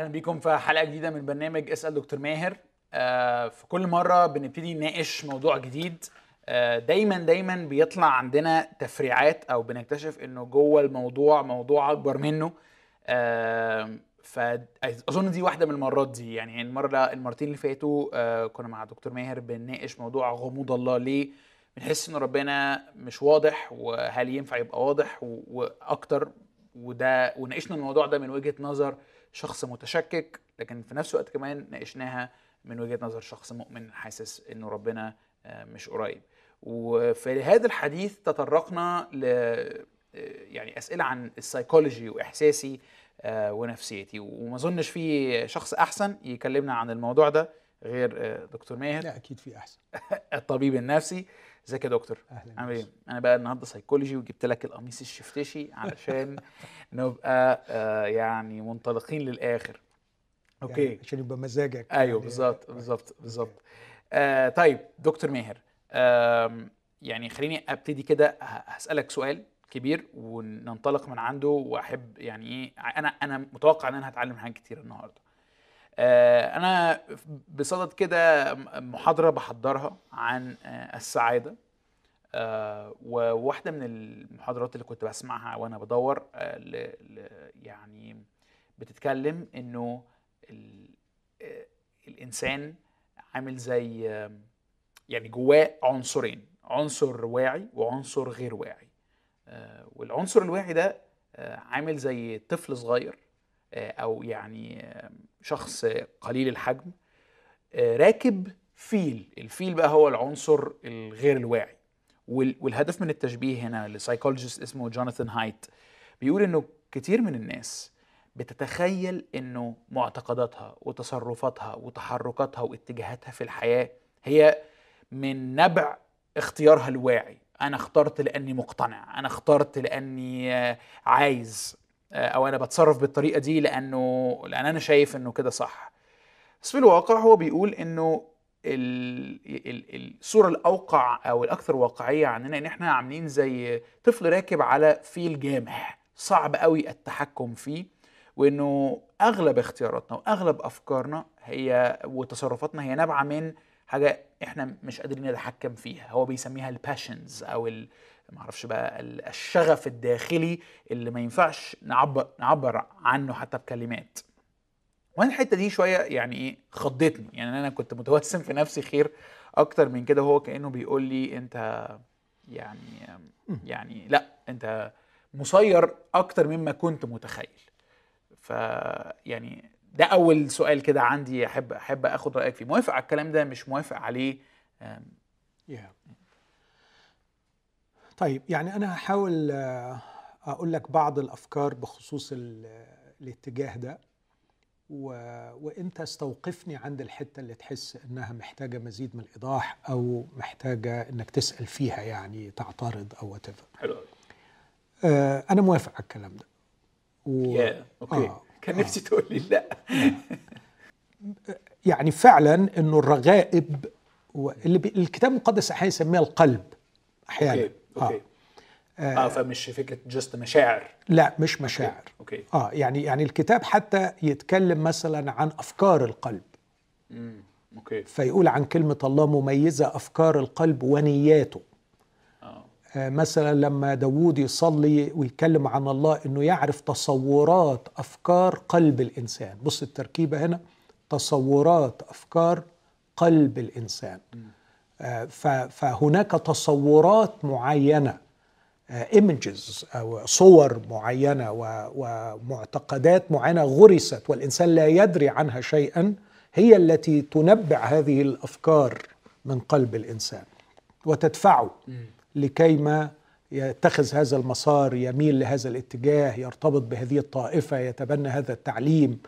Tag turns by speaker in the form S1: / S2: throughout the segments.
S1: أهلا بيكم في حلقة جديدة من برنامج اسأل دكتور ماهر. آه، في كل مرة بنبتدي نناقش موضوع جديد. آه، دايما دايما بيطلع عندنا تفريعات أو بنكتشف إنه جوه الموضوع موضوع أكبر منه. آه، فاظن دي واحدة من المرات دي. يعني المرة المرتين اللي فاتوا آه، كنا مع دكتور ماهر بنناقش موضوع غموض الله. ليه؟ بنحس إن ربنا مش واضح وهل ينفع يبقى واضح وأكتر. وده وناقشنا الموضوع ده من وجهة نظر شخص متشكك لكن في نفس الوقت كمان ناقشناها من وجهة نظر شخص مؤمن حاسس إنه ربنا آه، مش قريب. وفي هذا الحديث تطرقنا ل آه، يعني أسئلة عن السايكولوجي وإحساسي آه، ونفسيتي. وما أظنش في شخص أحسن يكلمنا عن الموضوع ده غير دكتور ماهر.
S2: لا أكيد في أحسن.
S1: الطبيب النفسي. ازيك يا دكتور؟
S2: أهلا
S1: عامل
S2: إيه.
S1: أنا بقى النهارده سايكولوجي وجبت لك القميص الشفتشي علشان نبقى آه، يعني منطلقين للآخر. أوكي.
S2: يعني عشان يبقى مزاجك
S1: أيوه
S2: يعني-
S1: بالظبط بالظبط بالظبط. آه طيب دكتور ماهر آم، يعني خليني أبتدي كده هسألك سؤال كبير وننطلق من عنده وأحب يعني إيه أنا أنا متوقع إن أنا هتعلم حاجات كتير النهارده. آه أنا بصدد كده محاضرة بحضرها عن آه السعادة. آه وواحدة من المحاضرات اللي كنت بسمعها وأنا بدور آه يعني بتتكلم إنه ال- آه، الإنسان عامل زي آه، يعني جواه عنصرين عنصر واعي وعنصر غير واعي. آه، والعنصر الواعي ده آه، عامل زي طفل صغير آه، أو يعني آه، شخص قليل الحجم آه، راكب فيل. الفيل بقى هو العنصر الغير الواعي. وال- والهدف من التشبيه هنا ل psychologist اسمه جوناثان هايت بيقول إنه كتير من الناس بتتخيل إنه معتقداتها وتصرفاتها وتحركاتها واتجاهاتها في الحياة هي من نبع اختيارها الواعي. أنا اخترت لأني مقتنع أنا اخترت لأني آه، عايز. آه، أو أنا بتصرف بالطريقة دي لأنه لأن أنا شايف إنه كده صح. بس في الواقع هو بيقول إنه ال- ال- الصورة الأوقع أو الأكثر واقعية عننا إن إحنا عاملين زي طفل راكب على فيل جامح. صعب قوي التحكم فيه وإنه أغلب اختياراتنا وأغلب أفكارنا هي وتصرفاتنا هي نابعة من حاجة إحنا مش قادرين نتحكم فيها. هو بيسميها ال passions أو معرفش بقى ال- الشغف الداخلي اللي ما ينفعش نعبر نعبر عنه حتى بكلمات. وأنا الحتة دي شوية يعني إيه خضتني. يعني أنا كنت متوسم في نفسي خير أكتر من كده هو كأنه بيقول لي أنت يعني يعني لأ أنت مسير أكتر مما كنت متخيل. ف يعني ده أول سؤال كده عندي احب أحب أخد رأيك فيه. موافق على الكلام ده؟ مش موافق عليه؟
S2: يا. طيب يعني أنا هحاول آه، أقول لك بعض الأفكار بخصوص ال- الاتجاه ده و... وانت استوقفني عند الحتة اللي تحس إنها محتاجة مزيد من الايضاح أو محتاجة إنك تسأل فيها يعني تعترض أو what
S1: حلو
S2: آه أنا موافق على الكلام ده. و...
S1: يا okay.
S2: آه،
S1: كان
S2: آه.
S1: نفسي تقول لي لا.
S2: يعني فعلا إنه الرغائب واللي بي... الكتاب المقدس أحيانا يسميها القلب أحيانا.
S1: okay okay. آه. فمش فكرة just مشاعر.
S2: لا مش مشاعر.
S1: okay.
S2: آه يعني يعني الكتاب حتى يتكلم مثلا عن أفكار القلب.
S1: امم okay.
S2: فيقول عن كلمة الله مميزة أفكار القلب ونياته.
S1: آه.
S2: آه مثلا لما داوود يصلي ويتكلم عن الله إنه يعرف تصورات أفكار قلب الإنسان. بص التركيبة هنا. تصورات أفكار قلب الإنسان. آه، ف- فهناك تصورات معينة ايمجز أو صور معينة ومعتقدات معينة غرست والإنسان لا يدري عنها شيئا هي التي تنبع هذه الأفكار من قلب الإنسان وتدفعه لكيما يتخذ هذا المسار يميل لهذا الاتجاه يرتبط بهذه الطائفة يتبنى هذا التعليم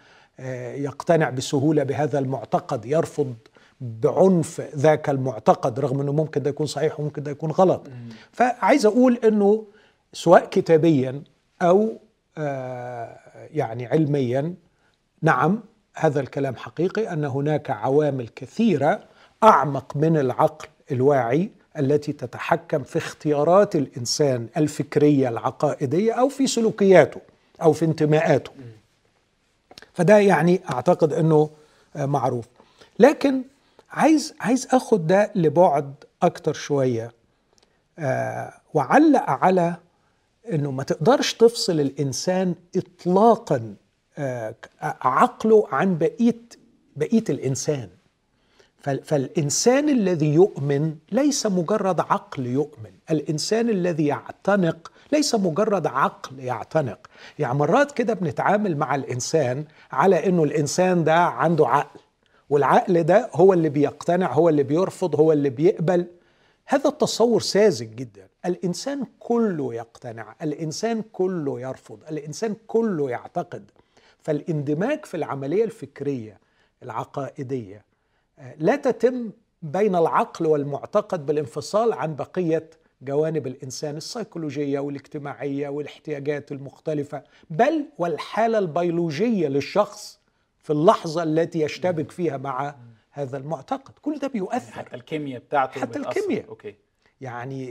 S2: آه، يقتنع بسهولة بهذا المعتقد يرفض بعنف ذاك المعتقد رغم إنه ممكن ده يكون صحيح وممكن ده يكون غلط. فعايز أقول إنه سواء كتابيا أو آه، يعني علميا نعم هذا الكلام حقيقي أن هناك عوامل كثيرة أعمق من العقل الواعي التي تتحكم في اختيارات الإنسان الفكرية العقائدية أو في سلوكياته أو في انتماءاته. فده يعني أعتقد إنه آه، معروف. لكن عايز عايز آخد ده لبعد أكتر شوية. آه وعلق على إنه ما تقدرش تفصل الإنسان اطلاقا آه عقله عن بقيه بقيه الإنسان. فالإنسان الذي يؤمن ليس مجرد عقل يؤمن. الإنسان الذي يعتنق ليس مجرد عقل يعتنق. يعني مرات كده بنتعامل مع الإنسان على إنه الإنسان ده عنده عقل. والعقل ده هو اللي بيقتنع هو اللي بيرفض هو اللي بيقبل. هذا التصور ساذج جدا. الإنسان كله يقتنع الإنسان كله يرفض الإنسان كله يعتقد. فالاندماج في العملية الفكرية العقائدية آه، لا تتم بين العقل والمعتقد بالانفصال عن بقية جوانب الإنسان السيكولوجية والاجتماعية والاحتياجات المختلفة بل والحالة البيولوجية للشخص في اللحظة التي يشتبك فيها مع هذا المعتقد كل ده بيؤثر
S1: حتى الكيمياء بتاعته
S2: حتى. الكيمياء.
S1: أوكي
S2: يعني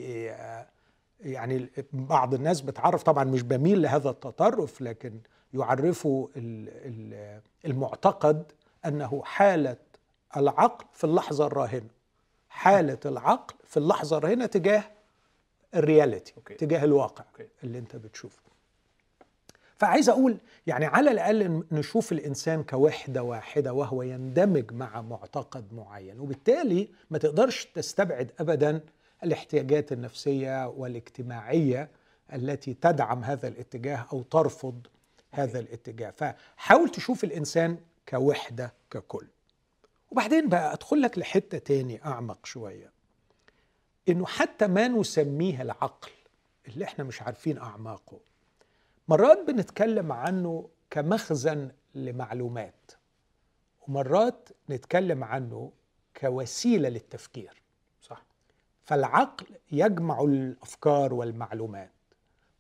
S2: يعني بعض الناس بتعرف طبعا مش بميل لهذا التطرف لكن يعرفوا المعتقد أنه حالة العقل في اللحظة الراهنة حالة العقل في اللحظة الراهنة تجاه ال
S1: reality okay.
S2: تجاه الواقع
S1: okay.
S2: اللي أنت بتشوفه فعايز أقول يعني على الأقل نشوف الإنسان كوحدة واحدة وهو يندمج مع معتقد معين وبالتالي ما تقدرش تستبعد ابدا الاحتياجات النفسية والاجتماعية التي تدعم هذا الاتجاه أو ترفض هذا الاتجاه. فحاول تشوف الإنسان كوحدة ككل. وبعدين بقى أدخل لك لحتة تاني أعمق شوية. إنه حتى ما نسميه العقل اللي إحنا مش عارفين أعماقه مرات بنتكلم عنه كمخزن لمعلومات ومرات نتكلم عنه كوسيلة للتفكير.
S1: صح.
S2: فالعقل يجمع الأفكار والمعلومات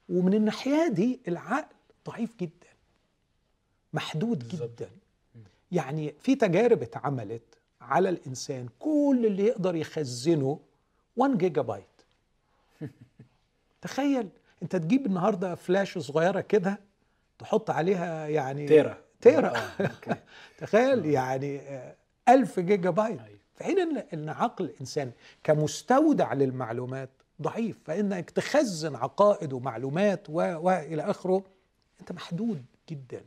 S2: ومن الناحية دي العقل ضعيف جدا محدود
S1: بالظبط.
S2: جدا. يعني في تجارب اتعملت على الإنسان كل اللي يقدر يخزنه 1 جيجا بايت تخيل. انت تجيب النهارده فلاش صغيره كده تحط عليها يعني
S1: تيرا.
S2: تيرا.
S1: آه، okay.
S2: تخيل يعني آه، ألف جيجا بايت
S1: أيوة.
S2: في حين إن إن عقل الانسان كمستودع للمعلومات ضعيف فانك تخزن عقائد ومعلومات و والى آخره أنت محدود جدا.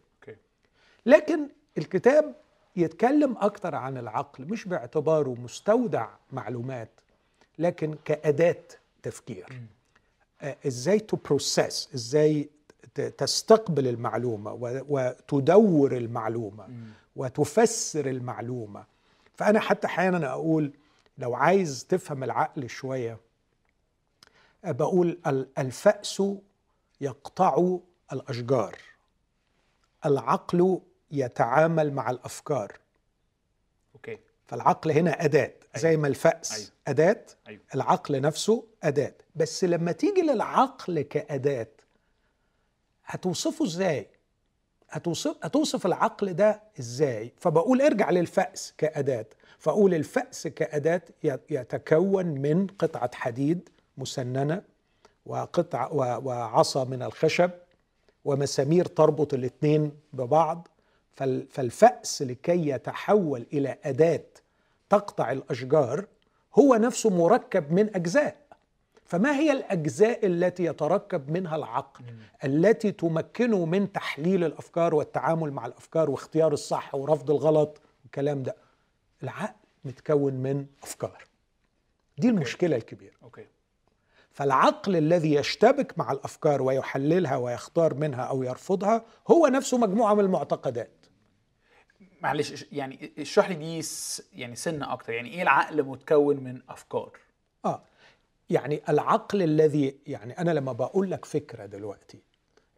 S2: لكن الكتاب يتكلم أكتر عن العقل مش باعتباره مستودع معلومات لكن كأداة تفكير. آه، إزاي to process إزاي تستقبل المعلومة وتدور المعلومة وتفسر المعلومة. فأنا حتى أحيانا أقول لو عايز تفهم العقل شوية آه، بقول ال- الفأس يقطع الأشجار. العقل يتعامل مع
S1: الأفكار.
S2: فالعقل هنا أداة زي
S1: أيوة.
S2: ما الفأس
S1: أيوة.
S2: أداة
S1: أيوه
S2: العقل نفسه أداة بس لما تيجي للعقل كأداة هتوصفه إزاي؟ هتوصف هتوصف العقل ده إزاي؟ فبقول ارجع للفأس كأداة فأقول الفأس كأداة يت- يتكون من قطعة حديد مسننة وقطع و- وعصا من الخشب ومسامير تربط الاثنين ببعض فال- فالفأس لكي يتحول إلى أداة تقطع الأشجار هو نفسه مركب من أجزاء. فما هي الأجزاء التي يتركب منها العقل التي تمكنه من تحليل الأفكار والتعامل مع الأفكار واختيار الصح ورفض الغلط؟ والكلام ده. العقل متكون من أفكار. دي المشكلة الكبيرة.
S1: أوكي.
S2: فالعقل الذي يشتبك مع الأفكار ويحللها ويختار منها أو يرفضها هو نفسه مجموعة من المعتقدات.
S1: معلش يعني اشرح لي دي يعني سنة أكتر. يعني إيه العقل متكون من أفكار؟
S2: آه. يعني العقل الذي يعني أنا لما بقول لك فكرة دلوقتي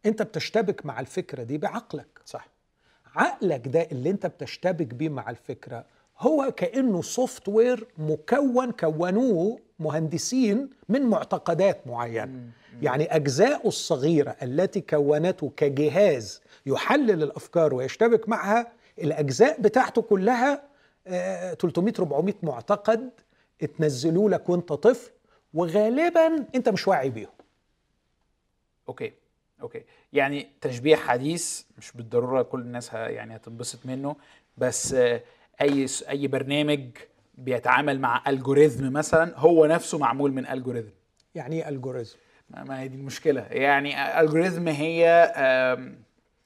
S2: أنت بتشتبك مع الفكرة دي بعقلك.
S1: صح.
S2: عقلك ده اللي أنت بتشتبك بيه مع الفكرة هو كأنه سوفت وير مكون كونوه مهندسين من معتقدات معينة. يعني اجزاؤه الصغيرة التي كونته كجهاز يحلل الأفكار ويشتبك معها الأجزاء بتاعته كلها آه، 300 400 معتقد اتنزلوا لك وانت طفل وغالبا انت مش واعي بيهم.
S1: okay okay. يعني تشبيه حديث مش بالضرورة كل الناس ه- يعني هتنبسط منه بس آه، أي أي برنامج بيتعامل مع algorithm مثلا هو نفسه معمول من algorithm
S2: يعني إيه algorithm
S1: ما هي دي المشكلة. يعني algorithm هي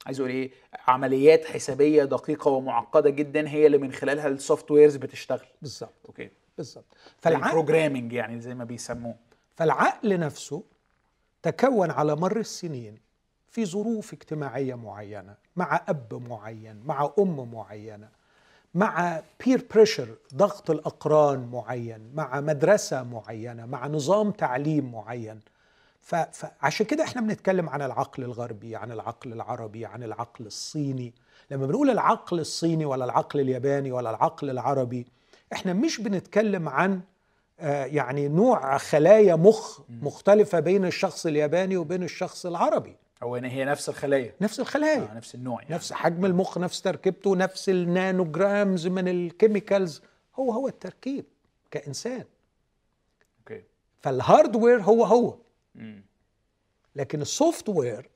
S1: عايز أقول إيه عمليات حسابية دقيقة ومعقدة جدا هي اللي من خلالها ال softwares بتشتغل.
S2: بالظبط.
S1: okay.
S2: بالظبط. فالعقل
S1: يعني زي ما بيسموه.
S2: فالعقل نفسه تكون على مر السنين في ظروف اجتماعية معينة مع أب معين مع أم معينة مع peer pressure ضغط الأقران معين مع مدرسة معينة مع نظام تعليم معين. فعشان كده إحنا بنتكلم عن العقل الغربي عن العقل العربي عن العقل الصيني. لما بنقول العقل الصيني ولا العقل الياباني ولا العقل العربي إحنا مش بنتكلم عن آه، يعني نوع خلايا مخ مختلفة بين الشخص الياباني وبين الشخص العربي.
S1: هو هي نفس الخلايا.
S2: نفس الخلايا.
S1: آه نفس النوع يعني.
S2: نفس حجم المخ نفس تركيبته نفس النانوجرامز من الكيميكالز. هو هو التركيب كإنسان.
S1: okay.
S2: فال hardware هو
S1: هو.
S2: لكن ال software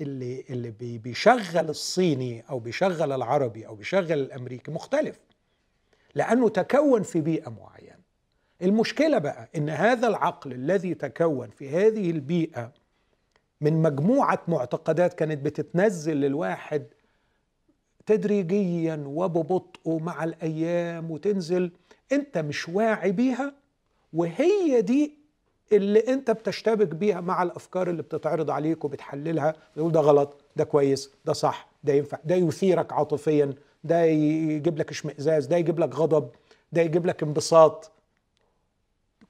S2: اللي اللي بي- بيشغل الصيني أو بيشغل العربي أو بيشغل الأمريكي مختلف لأنه تكون في بيئة معينة. المشكلة بقى إن هذا العقل الذي تكون في هذه البيئة من مجموعة معتقدات كانت بتتنزل للواحد تدريجيا وببطء مع الأيام وتنزل أنت مش واعي بيها وهي دي اللي انت بتشتبك بيها مع الأفكار اللي بتتعرض عليك وبتحللها تقول ده غلط ده كويس ده صح ده ينفع ده يثيرك عاطفيا ده يجيب لك اشمئزاز ده يجيب لك غضب ده يجيب لك انبساط.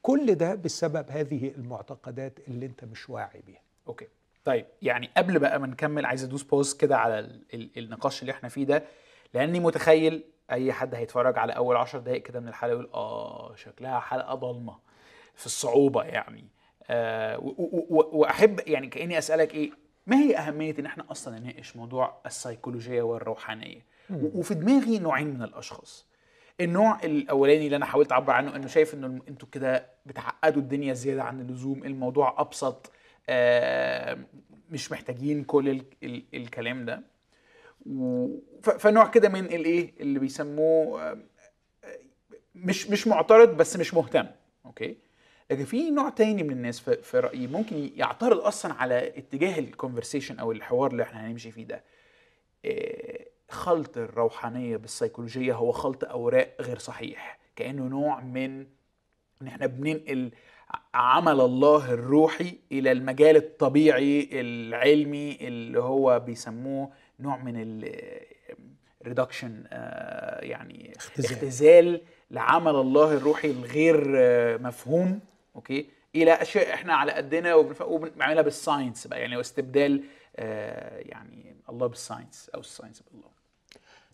S2: كل ده بسبب هذه المعتقدات اللي انت مش واعي بيها.
S1: okay. طيب يعني قبل بقى ما نكمل عايز أدوس بوز كده على ال ال النقاش اللي إحنا فيه ده لأني متخيل أي حد هيتفرج على أول عشر دقائق كده من الحلقة يقول آه شكلها حلقة ضلمة. في الصعوبة يعني. آه وأحب يعني كأني أسألك إيه ما هي أهمية إن إحنا أصلا نناقش موضوع السيكولوجية والروحانية؟ وفي دماغي نوعين من الأشخاص. النوع الأولاني اللي أنا حاولت أعبر عنه إنه شايف إنه إنتوا كده بتعقدوا الدنيا زيادة عن اللزوم الموضوع أبسط آه، مش محتاجين كل ال ال الكلام ده. فنوع كده من الايه اللي بيسموه آه، مش مش معترض بس مش مهتم okay؟ لكن في نوع تاني من الناس في, رأيي ممكن يعترض أصلا على اتجاه ال conversation أو الحوار اللي إحنا هنمشي فيه ده. آه، خلط الروحانية بالسيكولوجيه هو خلط أوراق غير صحيح. كأنه نوع من إن إحنا بننقل عمل الله الروحي إلى المجال الطبيعي العلمي اللي هو بيسموه نوع من ال reduction يعني
S2: اختزال.
S1: اختزال لعمل الله الروحي الغير آه، مفهوم. okay إلى أشياء إحنا على قدنا وبنعملها بال science بقى يعني واستبدال آه، يعني الله بال science أو ال science بالله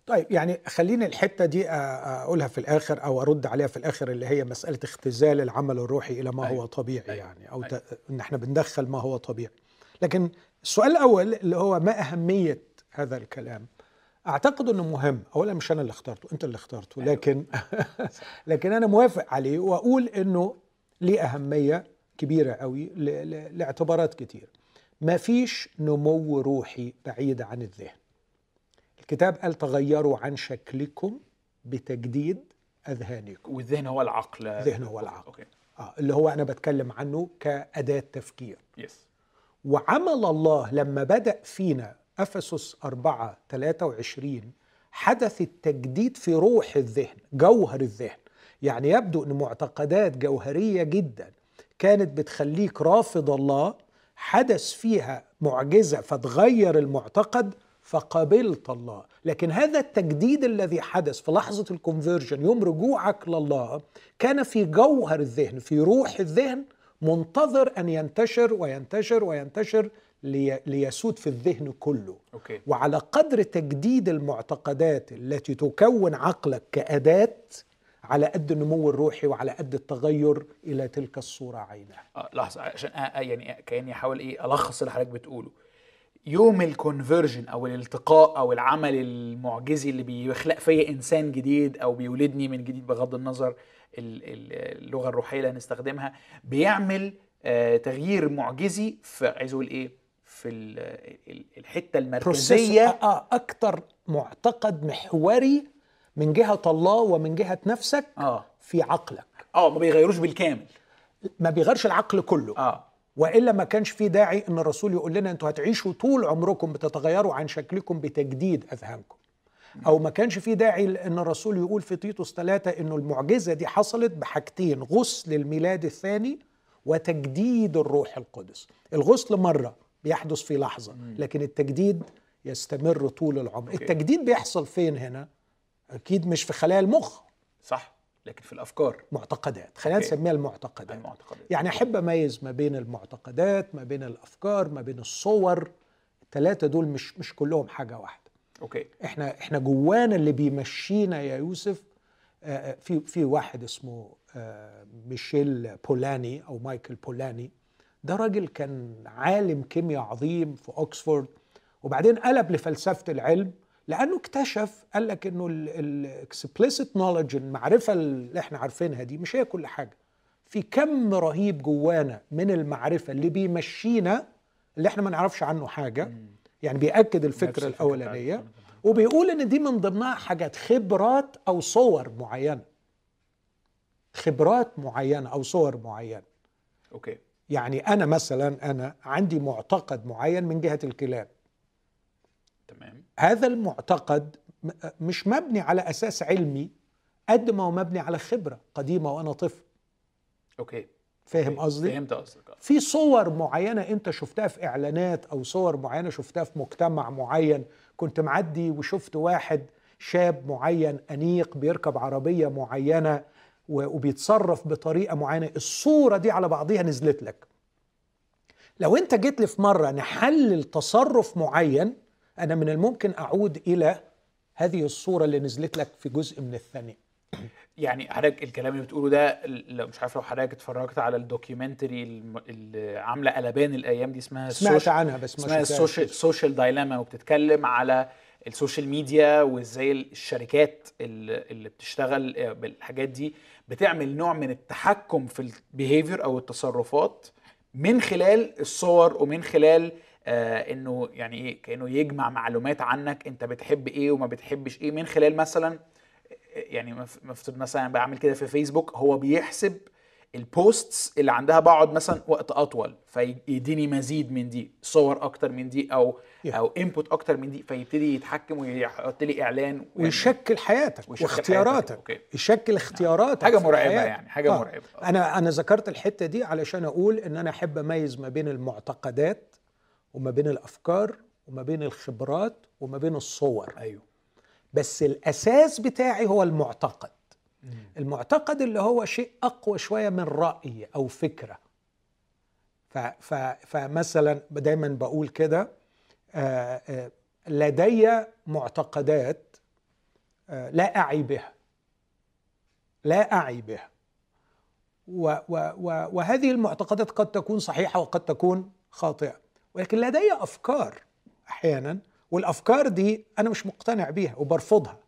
S2: طيب يعني خليني الحتة دي أ- أقولها في الآخر أو أرد عليها في الآخر اللي هي مسألة اختزال العمل الروحي إلى ما
S1: أيوة.
S2: هو طبيعي
S1: أيوة.
S2: يعني أو
S1: أيوة.
S2: إن إحنا بندخل ما هو طبيعي لكن السؤال الأول اللي هو ما أهمية هذا الكلام أعتقد إنه مهم اولا مش أنا اللي اخترته أنت اللي اخترته
S1: أيوة.
S2: لكن لكن أنا موافق عليه وأقول إنه ليه اهميه كبيرة قوي. لاعتبارات كتير. ما فيش نمو روحي بعيد عن الذهن. الكتاب قال تغيروا عن شكلكم بتجديد أذهانكم.
S1: والذهن هو العقل.
S2: الذهن هو العقل.
S1: أوكي.
S2: آه اللي هو أنا بتكلم عنه كأداة تفكير.
S1: يس
S2: وعمل الله لما بدأ فينا أفسس 4 23 حدث التجديد في روح الذهن جوهر الذهن. يعني يبدو أن معتقدات جوهرية جدا كانت بتخليك رافض الله حدث فيها معجزة فتغير المعتقد فقبلت الله. لكن هذا التجديد الذي حدث في لحظة الكونفرجن يوم رجوعك لله كان في جوهر الذهن في روح الذهن منتظر أن ينتشر وينتشر وينتشر لي ليسود في الذهن كله.
S1: okay.
S2: وعلى قدر تجديد المعتقدات التي تكون عقلك كأداة على قد النمو الروحي وعلى قد التغير إلى تلك الصورة عينها
S1: آه لحظة عشان آه آه يعني كأني أحاول إيه ألخص اللي حضرتك بتقوله. يوم ال conversion أو الالتقاء أو العمل المعجزي اللي بيخلق فيا إنسان جديد أو بيولدني من جديد بغض النظر ال- ال- اللغة الروحية اللي هنستخدمها بيعمل آه تغيير معجزي في عايز أقول إيه في ال- ال-
S2: الحتة
S1: المركزية.
S2: آه أكتر معتقد محوري من جهة الله ومن جهة نفسك
S1: آه.
S2: في عقلك.
S1: آه ما بيغيروش بالكامل.
S2: ما بيغيرش العقل كله.
S1: آه.
S2: وإلا ما كانش في داعي إن الرسول يقول لنا أنتوا هتعيشوا طول عمركم بتتغيروا عن شكلكم بتجديد أذهانكم. أو ما كانش في داعي إن الرسول يقول في تيتوس ثلاثة إنه المعجزة دي حصلت بحاجتين غسل الميلاد الثاني وتجديد الروح القدس. الغسل مرة بيحدث في لحظة لكن التجديد يستمر طول العمر. التجديد بيحصل فين هنا؟ أكيد مش في خلايا المخ.
S1: صح لكن في الأفكار.
S2: معتقدات خلينا. نسميها المعتقدات.
S1: المعتقدات.
S2: يعني أحب أميز ما بين المعتقدات ما بين الأفكار ما بين الصور. الثلاثه دول مش مش كلهم حاجة واحدة.
S1: أوكي.
S2: إحنا إحنا جوانا اللي بيمشينا يا يوسف آه، آه، في في واحد اسمه آه، ميشيل بولاني أو مايكل بولاني. ده راجل كان عالم كيمياء عظيم في اوكسفورد وبعدين قلب لفلسفة العلم لأنه اكتشف قال لك إنه ال explicit knowledge المعرفة اللي إحنا عارفينها دي مش هي كل حاجة. في كم رهيب جوانا من المعرفة اللي بيمشينا اللي إحنا ما نعرفش عنه حاجة. يعني بيأكد
S1: نفس الفكرة الأولانية.
S2: وبيقول إن دي من ضمنها حاجات خبرات أو صور معينة. خبرات معينة أو صور معينة.
S1: okay.
S2: يعني أنا مثلا أنا عندي معتقد معين من جهة الكلاب هذا المعتقد مش مبني على أساس علمي قد ما هو مبني على خبرة قديمة وأنا طفل.
S1: okay.
S2: فاهم. قصدي؟
S1: فهمت قصدك. آه.
S2: في صور معينة أنت شفتها في إعلانات أو صور معينة شفتها في مجتمع معين كنت معدي وشفت واحد شاب معين أنيق بيركب عربية معينة و- وبيتصرف بطريقة معينة الصورة دي على بعضها نزلت لك. لو أنت جيت لي في مرة نحلل تصرف معين أنا من الممكن أعود إلى هذه الصورة اللي نزلت لك في جزء من الثانية
S1: يعني حضرتك الكلام اللي بتقوله ده لو مش عارف لو حضرتك اتفرجت على ال documentary اللي عاملة قلبان الأيام دي اسمها
S2: سمعت
S1: ال social-
S2: عنها بس ما
S1: اسمها.
S2: ال
S1: social social dilemma وبتتكلم على ال social media وإزاي الشركات اللي اللي بتشتغل آه، بالحاجات دي بتعمل نوع من التحكم في ال behavior أو التصرفات من خلال الصور ومن خلال آه إنه يعني إيه كأنه يجمع معلومات عنك أنت بتحب إيه وما بتحبش إيه من خلال مثلا يعني مف- مفترض مثلا بعمل كده في فيسبوك هو بيحسب ال posts اللي عندها بقعد مثلا وقت أطول فيديني مزيد من دي صور أكتر من دي أو
S2: Yeah.
S1: أو input أكتر من دي فيبتدي يتحكم ويحط لي إعلان ويعمل-
S2: ويشكل حياتك
S1: ويشكل
S2: واختياراتك
S1: حياتك، okay.
S2: يشكل اختياراتك
S1: حاجة
S2: في
S1: مرعبة
S2: الحياة.
S1: يعني، حاجة مرعبة.
S2: أنا أنا ذكرت الحتة دي علشان أقول إن أنا أحب أميز ما بين المعتقدات وما بين الأفكار وما بين الخبرات وما بين الصور.
S1: أيوه.
S2: بس الأساس بتاعي هو المعتقد. المعتقد اللي هو شيء أقوى شوية من رأي أو فكرة. ف ف فمثلا دايما بقول كده آه، آه، لدي معتقدات آه، لا أعي بها. لا أعي بها. و و و وهذه المعتقدات قد تكون صحيحة وقد تكون خاطئة. ولكن لدي أفكار أحيانا والأفكار دي أنا مش مقتنع بيها وبرفضها.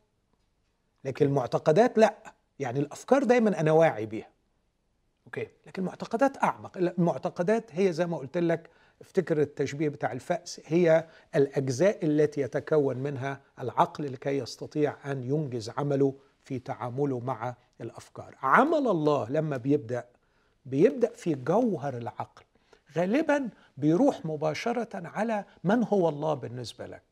S2: لكن المعتقدات لا. يعني الأفكار دايما أنا واعي بيها.
S1: أوكي؟
S2: لكن المعتقدات أعمق. المعتقدات هي زي ما قلت لك افتكر التشبيه بتاع الفأس هي الأجزاء التي يتكون منها العقل لكي يستطيع أن ينجز عمله في تعامله مع الأفكار. عمل الله لما بيبدأ بيبدأ في جوهر العقل. غالبا بيروح مباشرة على من هو الله بالنسبة لك.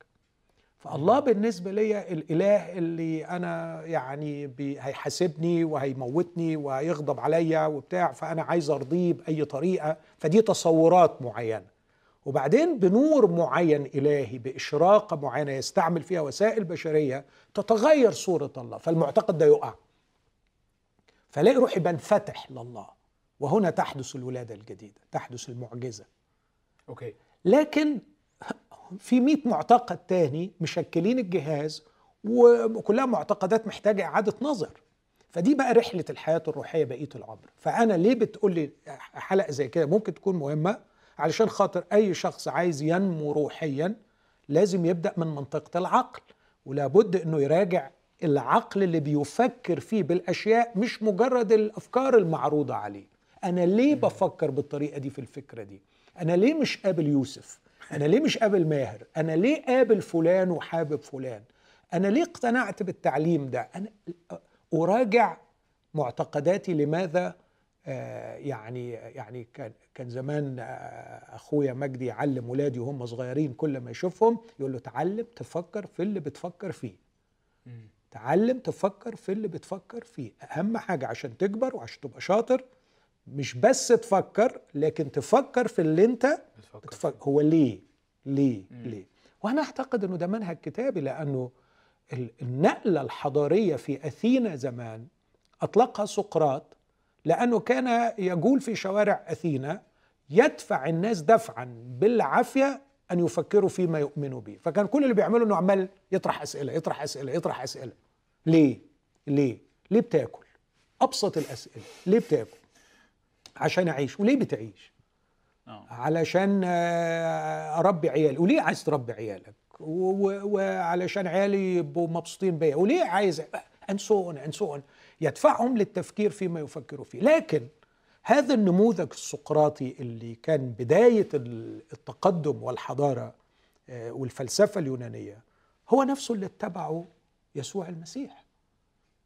S2: فالله بالنسبة لي الإله اللي أنا يعني هيحاسبني وهيموتني وهيغضب عليا وبتاع فأنا عايز أرضيه بأي طريقة. فدي تصورات معينة. وبعدين بنور معين إلهي بإشراقة معينة يستعمل فيها وسائل بشرية تتغير صورة الله. فالمعتقد ده يقع. فلاقي روحي بنفتح لله. وهنا تحدث الولادة الجديدة تحدث المعجزة.
S1: أوكي.
S2: لكن في 100 معتقد تاني مشكلين الجهاز وكلها معتقدات محتاجة إعادة نظر. فدي بقى رحلة الحياة الروحية بقية العمر. فأنا ليه بتقول لي حلقة زي كده ممكن تكون مهمة؟ علشان خاطر أي شخص عايز ينمو روحيا لازم يبدأ من منطقة العقل. ولابد أنه يراجع العقل اللي بيفكر فيه بالأشياء مش مجرد الأفكار المعروضة عليه. أنا ليه بفكر بالطريقة دي في الفكرة دي؟ أنا ليه مش قابل يوسف؟ أنا ليه مش قابل ماهر؟ أنا ليه قابل فلان وحابب فلان؟ أنا ليه اقتنعت بالتعليم ده؟ أنا أراجع معتقداتي لماذا؟ آه يعني يعني كان كان زمان آه أخويا مجدي يعلم ولادي وهم صغيرين كل ما يشوفهم يقول له تعلم تفكر في اللي بتفكر فيه. تعلم تفكر في اللي بتفكر فيه. أهم حاجة عشان تكبر وعشان تبقى شاطر مش بس تفكر لكن تفكر في اللي انت بتفكر هو ليه؟ ليه؟ مم. ليه؟ وأنا اعتقد انه ده منهج كتابي لأنه النقلة الحضارية في أثينا زمان أطلقها سقراط لأنه كان يجول في شوارع أثينا يدفع الناس دفعا بالعافية أن يفكروا فيما يؤمنوا به. فكان كل اللي بيعمله إنه عمال يطرح أسئلة يطرح أسئلة يطرح أسئلة. ليه؟ ليه؟ ليه بتاكل؟ أبسط الأسئلة. ليه بتاكل؟ عشان أعيش. وليه بتعيش؟ أوه. علشان آه، أربي عيالي. وليه عايز تربي عيالك؟ وعلشان عيالي يبقوا مبسوطين بيا. وليه عايز انسون انسون يدفعهم للتفكير فيما يفكروا فيه. لكن هذا النموذج السقراطي اللي كان بداية التقدم والحضارة آه، والفلسفة اليونانية هو نفسه اللي اتبعه يسوع المسيح.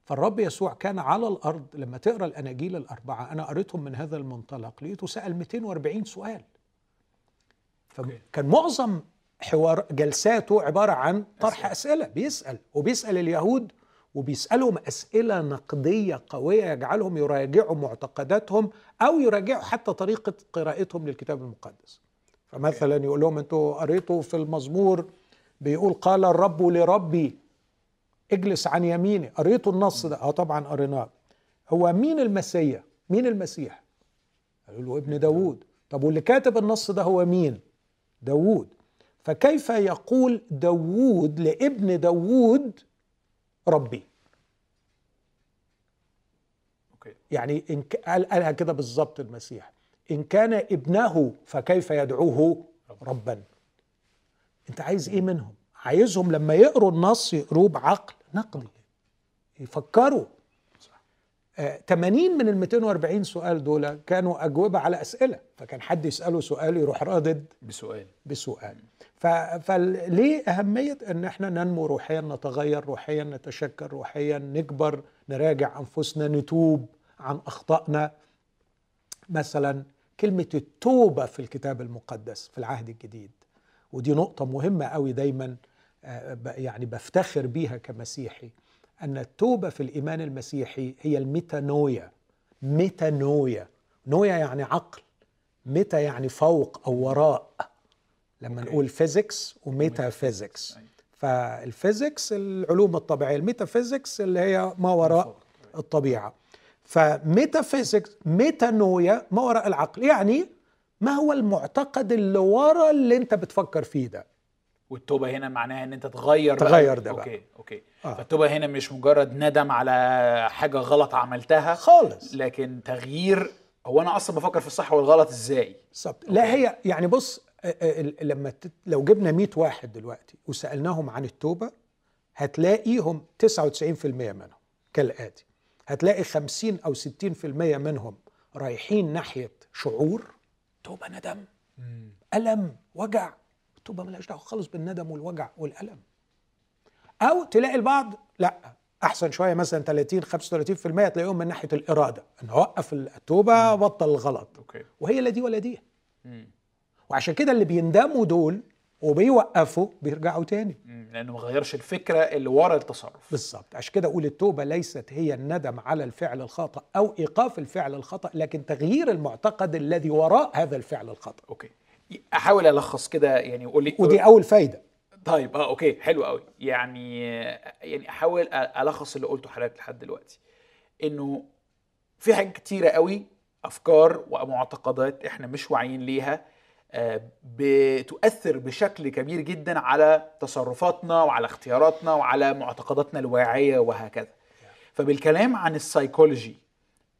S2: فالرب يسوع كان على الأرض لما تقرأ الأناجيل الأربعة أنا قريتهم من هذا المنطلق لقيته سأل 240 سؤال. فكان معظم حوار جلساته عبارة عن طرح أسئلة. بيسأل وبيسأل اليهود وبيسألهم أسئلة نقدية قوية يجعلهم يراجعوا معتقداتهم أو يراجعوا حتى طريقة قراءتهم للكتاب المقدس. فمثلا يقول لهم أنتوا قريتوا في المزمور بيقول قال الرب لربي اجلس عن يميني. قريتوا النص ده. آه طبعا قريناه. هو مين المسيح؟ مين المسيح؟ قالوا له ابن داوود. طب واللي كاتب النص ده هو مين؟ داوود. فكيف يقول داوود لابن داوود ربي. يعني إن قالها كده بالظبط المسيح. إن كان ابنه فكيف يدعوه ربا؟ أنت عايز إيه منهم؟ عايزهم لما يقروا النص يقروه بعقل نقدي يفكروا. آه 80 من ال 240 سؤال دول كانوا أجوبة على أسئلة. فكان حد يسأله سؤال يروح رادد
S1: بسؤال.
S2: بسؤال. فليه أهمية إن إحنا ننمو روحيا نتغير روحيا نتشكل روحيا نكبر نراجع أنفسنا نتوب عن أخطائنا؟ مثلا كلمة التوبة في الكتاب المقدس في العهد الجديد. ودي نقطة مهمة قوي دايما. آه، يعني بفتخر بيها كمسيحي أن التوبة في الإيمان المسيحي هي الميتانويا. ميتانويا. نويا يعني عقل ميتا يعني فوق أو وراء. لما okay. نقول physics و metaphysics فال physics العلوم الطبيعية ال metaphysics اللي هي ما وراء الطبيعة. ف metaphysics ميتانويا ما وراء العقل يعني ما هو المعتقد اللي ورا اللي انت بتفكر فيه ده.
S1: والتوبة هنا معناها إن أنت تغير
S2: تغير ده
S1: بقى. okay okay. آه. فالتوبة هنا مش مجرد ندم على حاجة غلط عملتها.
S2: خالص.
S1: لكن تغيير هو أنا أصلا بفكر في الصح والغلط إزاي؟
S2: بالظبط. لا هي يعني بص لما لو جبنا 100 واحد دلوقتي وسألناهم عن التوبة هتلاقيهم 99% منهم كالآتي. هتلاقي 50 أو 60% منهم رايحين ناحية شعور. توبة ندم. ألم وجع. التوبة ملهاش دعوة خالص بالندم والوجع والألم. أو تلاقي البعض لأ أحسن شوية مثلا 30 35% تلاقيهم من ناحية الإرادة إن وقف التوبة بطل الغلط.
S1: أوكي.
S2: وهي لا دي ولا دي. وعشان كده اللي بيندموا دول وبيوقفوا بيرجعوا تاني.
S1: لأنه ما غيرش الفكرة اللي ورا التصرف.
S2: بالظبط. عشان كده أقول التوبة ليست هي الندم على الفعل الخطأ أو إيقاف الفعل الخطأ لكن تغيير المعتقد الذي وراء هذا الفعل الخطأ.
S1: okay. أحاول ألخص كده يعني قول لي
S2: ودي أول فايدة.
S1: طيب آه okay حلو قوي يعني يعني أحاول ألخص اللي قلته حضرتك لحد دلوقتي. إنه في حاجات كتيرة قوي أفكار ومعتقدات إحنا مش واعيين ليها آه، بتؤثر بشكل كبير جدا على تصرفاتنا وعلى اختياراتنا وعلى معتقداتنا الواعية وهكذا. فبالكلام عن السايكولوجي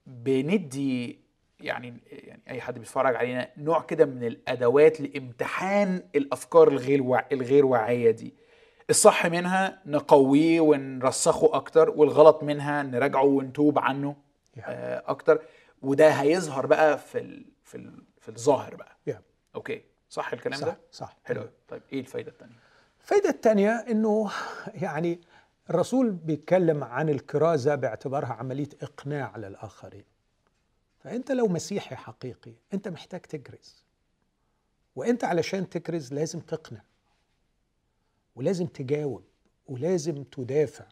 S1: بندي يعني يعني أي حد بيتفرج علينا نوع كده من الأدوات لإمتحان الأفكار الغير الغير واعية دي. الصح منها نقويه ونرسخه أكتر والغلط منها نراجعه ونتوب عنه آه، أكتر. وده هيظهر بقى في ال في ال في الظاهر بقى.
S2: Yeah.
S1: أوكي. صح الكلام
S2: صح
S1: ده؟
S2: صح
S1: حلو طيب إيه الفايدة الثانية
S2: الفايدة الثانية إنه يعني الرسول بيتكلم عن الكرازة باعتبارها عملية إقناع للآخرين. فأنت لو مسيحي حقيقي أنت محتاج تكرز وأنت علشان تكرز لازم تقنع. ولازم تجاوب. ولازم تدافع.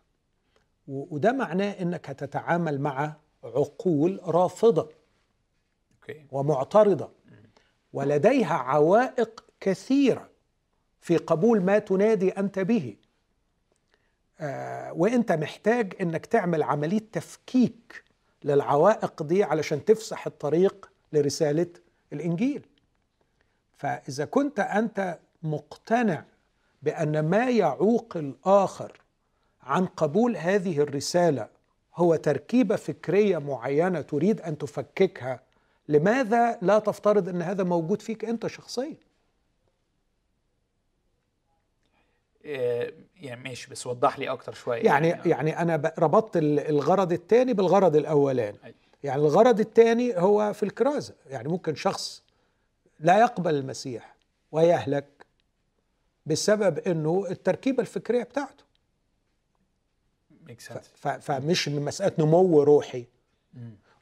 S2: وده معناه إنك هتتعامل مع عقول رافضة.
S1: أوكي.
S2: ومعترضة. ولديها عوائق كثيرة. في قبول ما تنادي أنت به. آه وأنت محتاج إنك تعمل عملية تفكيك. للعوائق دي علشان تفسح الطريق لرسالة الإنجيل. فإذا كنت أنت مقتنع بأن ما يعوق الآخر عن قبول هذه الرسالة هو تركيبة فكرية معينة تريد أن تفككها لماذا لا تفترض أن هذا موجود فيك أنت شخصيا
S1: آه، يعني ماشي بس وضح لي أكتر شوية.
S2: يعني يعني أنا ب- ربطت ال- الغرض الثاني بالغرض
S1: الأولاني.
S2: يعني الغرض الثاني هو في الكرازة. يعني ممكن شخص لا يقبل المسيح ويهلك بسبب إنه التركيبة الفكرية بتاعته. فمش مسألة نمو روحي.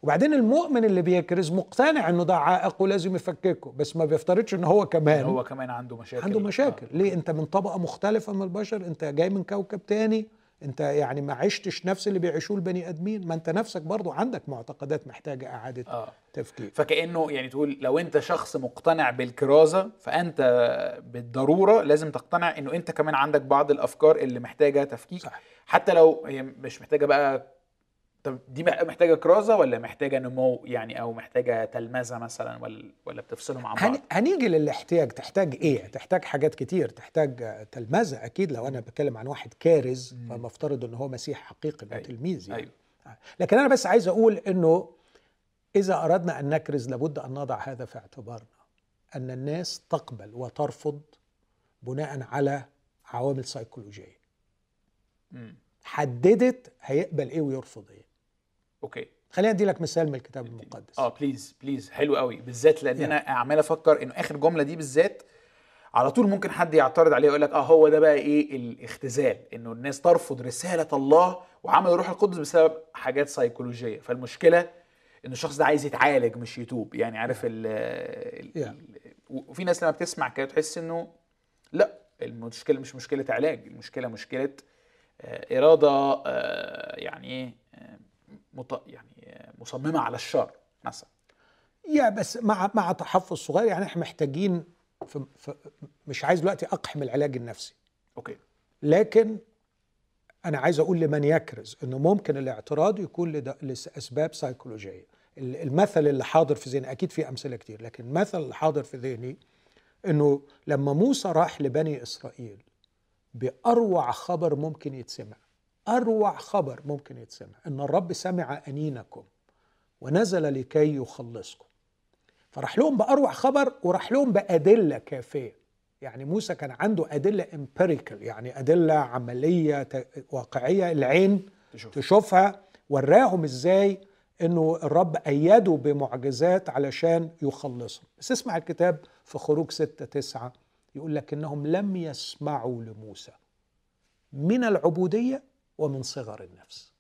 S2: وبعدين المؤمن اللي بيكرز مقتنع إنه ده عائق ولازم يفككه بس ما بيفترضش ان هو كمان.
S1: هو كمان عنده مشاكل.
S2: عنده مشاكل.
S1: آه.
S2: ليه؟ أنت من طبقة مختلفة من البشر أنت جاي من كوكب تاني أنت يعني ما عشتش نفس اللي بيعيشوه البني آدمين ما أنت نفسك برضو عندك معتقدات محتاجة إعادة
S1: آه.
S2: تفكير.
S1: فكأنه يعني تقول لو أنت شخص مقتنع بالكرازة فأنت بالضرورة لازم تقتنع إنه أنت كمان عندك بعض الأفكار اللي محتاجة تفكيك
S2: صح.
S1: حتى لو هي مش محتاجة بقى طب دي مح- محتاجة كرازة ولا محتاجة نمو يعني أو محتاجة تلمذة مثلا ولا ولا بتفصلهم عن بعض؟
S2: هن... هنيجي للاحتياج. تحتاج إيه؟ تحتاج حاجات كتير. تحتاج تلمذة أكيد لو أنا بتكلم عن واحد كارز فمفترض إن هو مسيح حقيقي مش
S1: أيوة.
S2: تلميذ يعني.
S1: أيوه.
S2: لكن أنا بس عايز أقول إنه إذا أردنا أن نكرز لابد أن نضع هذا في اعتبارنا. أن الناس تقبل وترفض بناء على عوامل
S1: سيكولوجية.
S2: حددت هيقبل إيه ويرفض إيه.
S1: okay.
S2: خلينا أدي لك مثال من الكتاب المقدس.
S1: آه please please حلو قوي. بالذات لأن أنا عمال أفكر إنه آخر جملة دي بالذات على طول ممكن حد يعترض عليه ويقول لك آه هو ده بقى إيه؟ الاختزال. إنه الناس ترفض رسالة الله وعمل الروح القدس بسبب حاجات سيكولوجية. فالمشكلة ان الشخص ده عايز يتعالج مش يتوب. يعني عارف ال. ال- وفي ناس لما بتسمع كده تحس إنه لأ المشكلة مش مشكلة علاج المشكلة مشكلة آه، إرادة آه، يعني إيه آه، مط- يعني مصممة على الشر مثلا.
S2: يا بس مع مع تحفظ صغير يعني إحنا محتاجين في في مش عايز دلوقتي أقحم العلاج النفسي.
S1: أوكي.
S2: لكن أنا عايز أقول لمن يكرز إنه ممكن الاعتراض يكون لد- لأسباب سيكولوجية. ال- المثل اللي حاضر في ذهني أكيد في أمثلة كتير لكن المثل اللي حاضر في ذهني إنه لما موسى راح لبني إسرائيل بأروع خبر ممكن يتسمع. أروع خبر ممكن يتسمع إن الرب سمع أنينكم ونزل لكي يخلصكم. فراح لهم بأروع خبر وراح لهم بأدلة كافية. يعني موسى كان عنده أدلة empirical يعني أدلة عملية واقعية العين
S1: تشوف
S2: تشوفها وراهم إزاي إنه الرب أيده بمعجزات علشان يخلصهم. بس اسمع الكتاب في خروج ستة تسعة يقول لك إنهم لم يسمعوا لموسى. من العبودية ومن صغر النفس.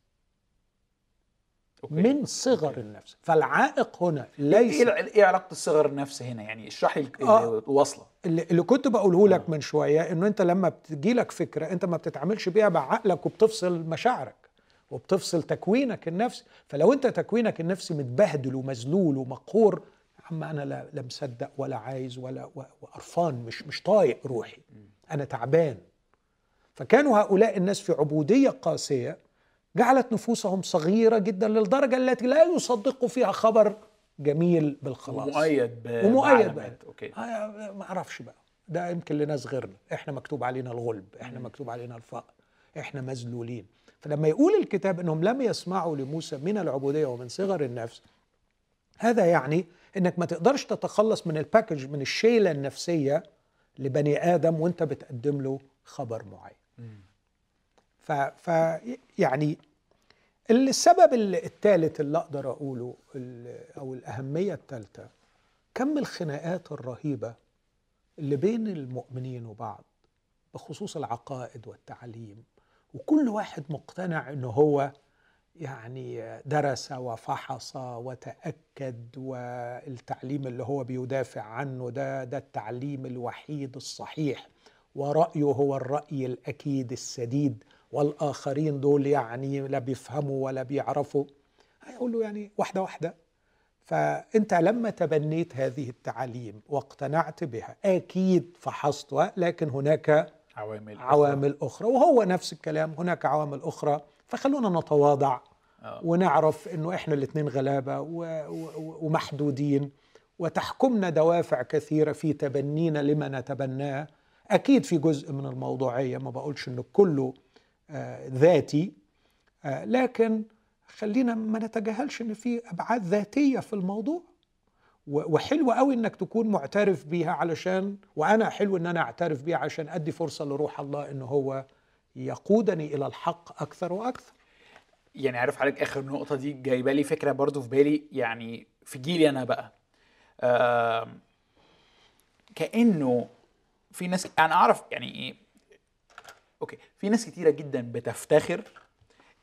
S1: okay.
S2: من صغر
S1: okay.
S2: النفس. فالعائق هنا
S1: إيه
S2: ليس
S1: إيه علاقة الصغر النفس هنا؟ يعني اشرح لي
S2: آه.
S1: الوصلة.
S2: اللي كنت بقوله لك من شوية إنه أنت لما بتجي لك فكرة أنت ما بتتعاملش بيها بعقلك وبتفصل مشاعرك وبتفصل تكوينك النفسي فلو أنت تكوينك النفسي متبهدل ومذلول ومقهور عم أنا لا, لا مصدق ولا عايز ولا وقرفان مش مش طايق روحي. أنا تعبان. فكانوا هؤلاء الناس في عبودية قاسية جعلت نفوسهم صغيرة جدا للدرجة التي لا يصدقوا فيها خبر جميل بالخلاص.
S1: ومؤيد ب
S2: ومؤيد. بقى.
S1: أوكي.
S2: آه ما أعرفش بقى. ده يمكن لناس غيرنا. إحنا مكتوب علينا الغلب. إحنا مكتوب علينا الفقر. إحنا مذلولين. فلما يقول الكتاب إنهم لم يسمعوا لموسى من العبودية ومن صغر النفس هذا يعني إنك ما تقدرش تتخلص من الباكج من الشيلة النفسية لبني آدم وأنت بتقدم له خبر معين. ف, ف يعني السبب الثالث اللي أقدر أقوله أو الأهمية الثالثه كم الخناقات الرهيبة اللي بين المؤمنين وبعض بخصوص العقائد والتعليم وكل واحد مقتنع انه هو يعني درس وفحص وتأكد والتعليم اللي هو بيدافع عنه ده ده التعليم الوحيد الصحيح. ورأيه هو الرأي الأكيد السديد والآخرين دول يعني لا بيفهموا ولا بيعرفوا. هيقولوا يعني واحدة واحدة. فأنت لما تبنيت هذه التعاليم واقتنعت بها أكيد فحصتها لكن هناك
S1: عوامل
S2: عوامل أخرى. وهو نفس الكلام هناك عوامل أخرى. فخلونا نتواضع
S1: آه.
S2: ونعرف إنه إحنا الاثنين غلابة ومحدودين. وتحكمنا دوافع كثيرة في تبنينا لما نتبناه. أكيد في جزء من الموضوعيه ما بقولش إنه كله آه ذاتي آه لكن خلينا ما نتجاهلش إن في أبعاد ذاتية في الموضوع. وحلو قوي إنك تكون معترف بيها علشان وأنا حلو إن أنا أعترف بيها عشان أدي فرصة لروح الله إنه هو يقودني إلى الحق أكثر وأكثر.
S1: يعني عارف حضرتك آخر نقطة دي جايبة لي فكرة برضو في بالي يعني في جيلي أنا بقى. آه كأنه في ناس أنا أعرف يعني إيه okay في ناس كتيرة جدا بتفتخر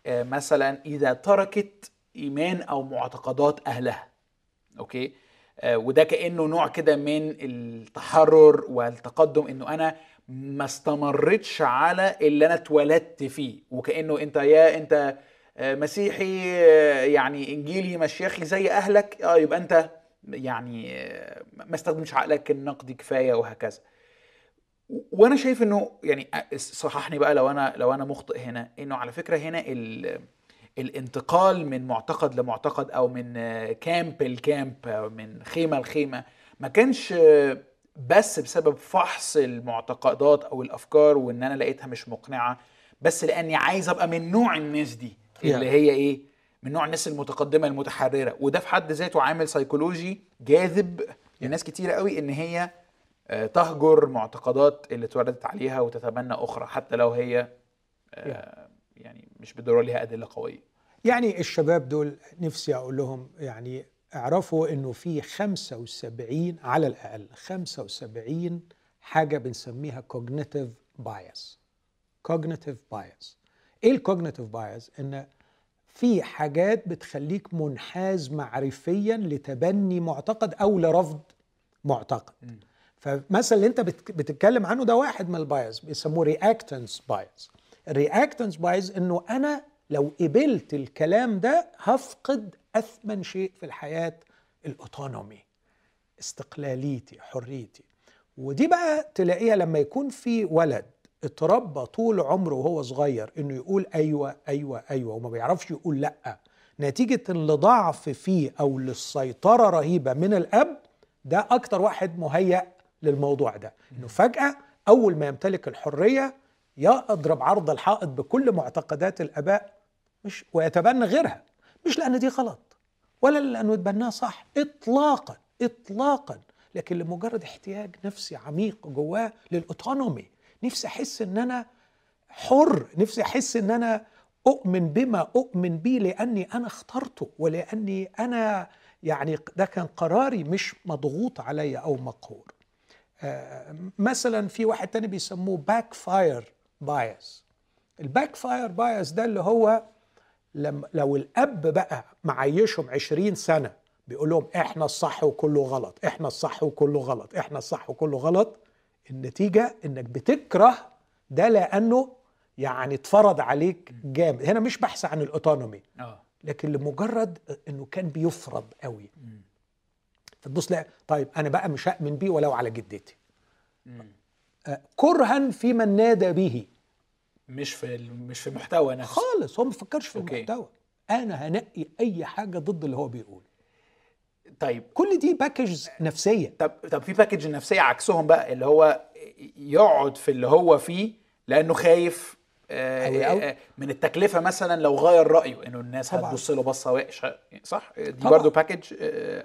S1: آه مثلا إذا تركت إيمان أو معتقدات أهلها okay? آه وده كأنه نوع كده من التحرر والتقدم إنه أنا ما استمرتش على اللي أنا اتولدت فيه وكأنه أنت يا أنت آه، مسيحي يعني إنجيلي مشيخي زي أهلك آه يبقى أنت يعني ما استخدمش عقلك النقدي كفاية وهكذا. وأنا شايف إنه يعني صححني بقى لو أنا لو أنا مخطئ هنا إنه على فكرة هنا الانتقال من معتقد لمعتقد أو من camp ل camp أو من خيمة لخيمة ما كانش بس بسبب فحص المعتقدات أو الأفكار وإن أنا لقيتها مش مقنعة بس لأني عايز أبقى من نوع الناس دي اللي هي إيه من نوع الناس المتقدمة المتحررة. وده في حد ذاته عامل سيكولوجي جاذب لناس كتيرة قوي إن هي تهجر معتقدات اللي اتولدت عليها وتتبنى أخرى حتى لو هي آه، يعني مش بالضرورة ليها أدلة قوية.
S2: يعني الشباب دول نفسي أقول لهم يعني اعرفوا إنه في 75 على الأقل 75 حاجة بنسميها cognitive bias. cognitive bias. إيه ال cognitive bias إن في حاجات بتخليك منحاز معرفيا لتبني معتقد أو لرفض معتقد. فمثلا اللي انت بتتكلم عنه ده واحد من ال bias بيسموه reactance bias ال reactance bias إنه أنا لو قبلت الكلام ده هفقد أثمن شيء في الحياة ال autonomy استقلاليتي حريتي. ودي بقى تلاقيها لما يكون في ولد اتربى طول عمره وهو صغير إنه يقول أيوه أيوه أيوه وما بيعرفش يقول لأ. نتيجة لضعف فيه أو للسيطرة رهيبة من الأب ده أكتر واحد مهيأ للموضوع ده. إنه فجأة أول ما يمتلك الحرية يضرب عرض الحائط بكل معتقدات الآباء مش ويتبنى غيرها. مش لأن دي غلط ولا لأنه يتبناها صح اطلاقا اطلاقا. لكن لمجرد احتياج نفسي عميق جواه للأوتونومي نفسي أحس إن أنا حر نفسي أحس إن أنا أؤمن بما أؤمن به لأني أنا اخترته ولأني أنا يعني ده كان قراري مش مضغوط عليا أو مقهور. مثلا في واحد تاني بيسموه backfire bias ال backfire bias ده اللي هو لما لو الأب بقى معيشهم عشرين سنة بيقول لهم إحنا الصح وكله غلط إحنا الصح وكله غلط إحنا الصح وكله غلط النتيجة إنك بتكره ده لأنه يعني اتفرض عليك جامد. هنا مش بحث عن ال
S1: autonomy آه.
S2: لكن لمجرد إنه كان بيفرض قوي. فتبص لا طيب أنا بقى مش هأمن بيه ولو على جدتي. آه كرها في من نادى به.
S1: مش في مش في المحتوى نفسه.
S2: خالص هو ما بيفكرش في okay. المحتوى. أنا هنقي أي حاجة ضد اللي هو بيقول.
S1: طيب.
S2: كل دي package نفسية.
S1: طب طب في package نفسية عكسهم بقى اللي هو يقعد في اللي هو فيه لأنه خايف آه أوي أوي. آه من التكلفة مثلا لو غير رأيه إنه الناس هتبص له بصة وحشة. صح؟ دي. برضو package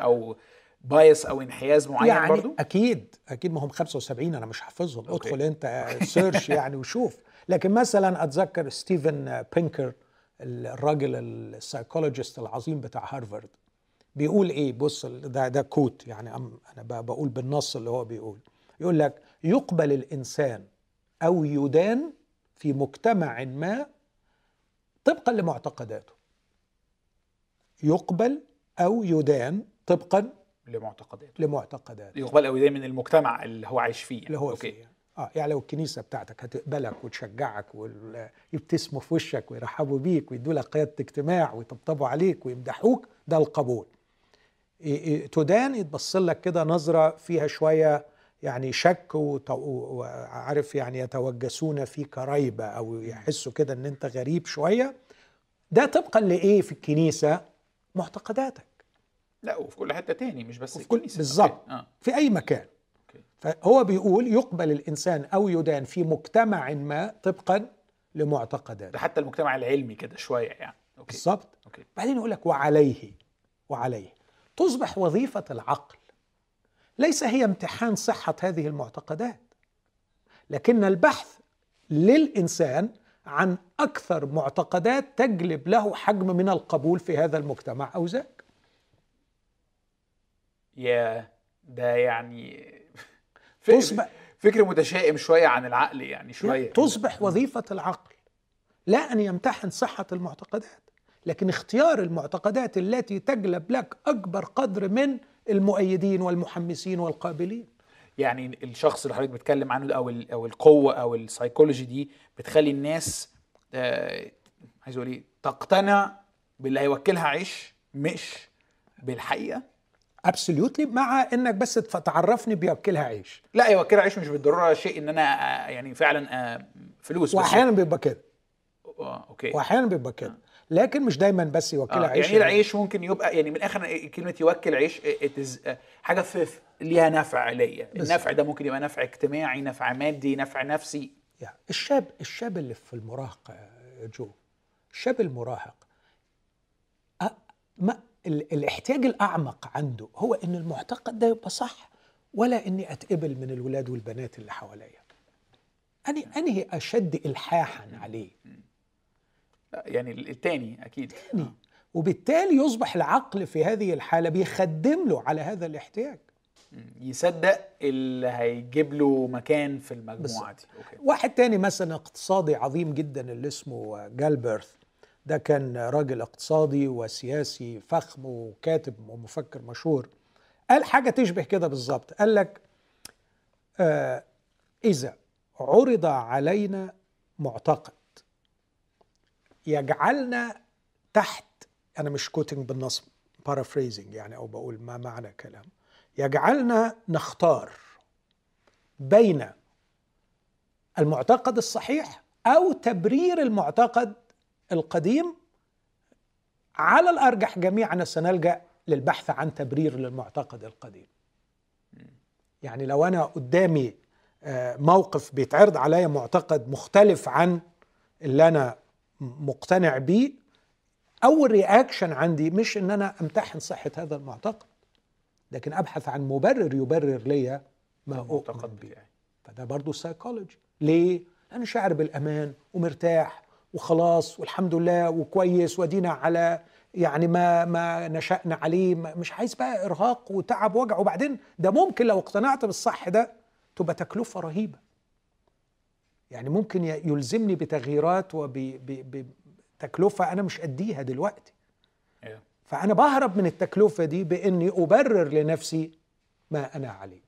S1: أو bias أو انحياز معين
S2: يعني
S1: برضو؟
S2: أكيد أكيد ما هم 75 أنا مش حافظهم. ادخل أنت search يعني وشوف. لكن مثلا أتذكر ستيفن بينكر الراجل ال psychologist العظيم بتاع هارفارد. بيقول إيه؟ بص ده ده quote يعني أنا بقول بالنص اللي هو بيقول. يقول لك يقبل الإنسان أو يدان في مجتمع ما طبقا لمعتقداته. يقبل أو يدان طبقا
S1: لمعتقداته.
S2: لمعتقداته.
S1: يقبل أو من المجتمع اللي هو عايش فيه
S2: اللي هو
S1: أوكي.
S2: فيه. آه يعني لو الكنيسة بتاعتك هتقبلك وتشجعك ويبتسموا في وشك ويرحبوا بيك ويدوا لك قيادة اجتماع ويطبطبوا عليك ويمدحوك ده القبول. تدان يتبص لك كده نظرة فيها شوية يعني شك وعارف يعني يتوجسون فيك ريبة أو يحسوا كده إن أنت غريب شوية. ده طبقا لإيه في الكنيسة؟ معتقداتك.
S1: لا وفي كل حتة تاني مش بس
S2: وفي كل. بالظبط.
S1: آه.
S2: في أي مكان.
S1: أوكي.
S2: فهو بيقول يقبل الإنسان أو يدان في مجتمع ما طبقا لمعتقداته.
S1: ده حتى المجتمع العلمي كده شوية يعني.
S2: بالظبط. بعدين يقول لك وعليه وعليه. تصبح وظيفة العقل. ليس هي امتحان صحة هذه المعتقدات. لكن البحث للإنسان عن أكثر معتقدات تجلب له حجم من القبول في هذا المجتمع أو ذاك
S1: يا ده يعني فكر,
S2: تصبح
S1: فكر متشائم شوية عن العقل يعني شوية.
S2: تصبح وظيفة العقل. لا أن يمتحن صحة المعتقدات لكن اختيار المعتقدات التي تجلب لك أكبر قدر من المؤيدين والمحمسين والقابلين.
S1: يعني الشخص اللي حضرتك بتتكلم عنه أو أو القوة أو السايكولوجي دي بتخلي الناس آه عايز أقول إيه تقتنع باللي هيوكلها عيش مش بالحقيقة؟
S2: absolutely مع إنك بس تعرفني بياكلها عيش.
S1: لا يوكلها عيش مش بالضرورة شيء إن أنا آه يعني فعلا آه فلوس
S2: واحيانا بيبقى كده.
S1: آه أوكي.
S2: واحيانا بيبقى كده. لكن مش دايما بس يوكلها
S1: آه
S2: عيش
S1: يعني العيش ممكن يبقى يعني من الآخر كلمة يوكل عيش حاجة في ليها نفع ليا. النفع ده ممكن يبقى نفع اجتماعي نفع مادي نفع نفسي.
S2: يعني الشاب الشاب اللي في المراهقة يا جو الشاب المراهق ما الاحتياج الأعمق عنده هو إن المعتقد ده يبقى صح ولا إني أتقبل من الولاد والبنات اللي حواليا. أني أنهي أشد إلحاحا عليه.
S1: يعني التاني أكيد.
S2: تاني وبالتالي يصبح العقل في هذه الحالة بيخدم له على هذا الاحتياج.
S1: يصدق اللي هيجيب له مكان في المجموعة دي. أوكي.
S2: واحد تاني مثلا اقتصادي عظيم جدا اللي اسمه جالبرث ده كان راجل اقتصادي وسياسي فخم وكاتب ومفكر مشهور. قال حاجة تشبه كده بالظبط. قال لك آه إذا عرض علينا معتقد يجعلنا تحت أنا مش quoting بالنص paraphrasing يعني أو بقول ما معنى كلام. يجعلنا نختار بين المعتقد الصحيح أو تبرير المعتقد القديم على الأرجح جميعنا سنلجأ للبحث عن تبرير للمعتقد القديم. يعني لو أنا قدامي آه، موقف بيتعرض عليا معتقد مختلف عن اللي أنا مقتنع بيه أول رياكشن عندي مش إن أنا أمتحن صحة هذا المعتقد لكن أبحث عن مبرر يبرر ليا ما
S1: أؤمن
S2: به. فده برضه سايكولوجي ليه؟ لأنه شاعر بالأمان ومرتاح وخلاص والحمد لله وكويس ودينا على يعني ما ما نشأنا عليه مش عايز بقى إرهاق وتعب وجع. وبعدين ده ممكن لو اقتنعت بالصح ده تبقى تكلفة رهيبة. يعني ممكن يلزمني بتغييرات وبتكلفة أنا مش أديها دلوقتي.
S1: أيوه.
S2: فأنا بهرب من التكلفة دي بإني أبرر لنفسي ما أنا عليه.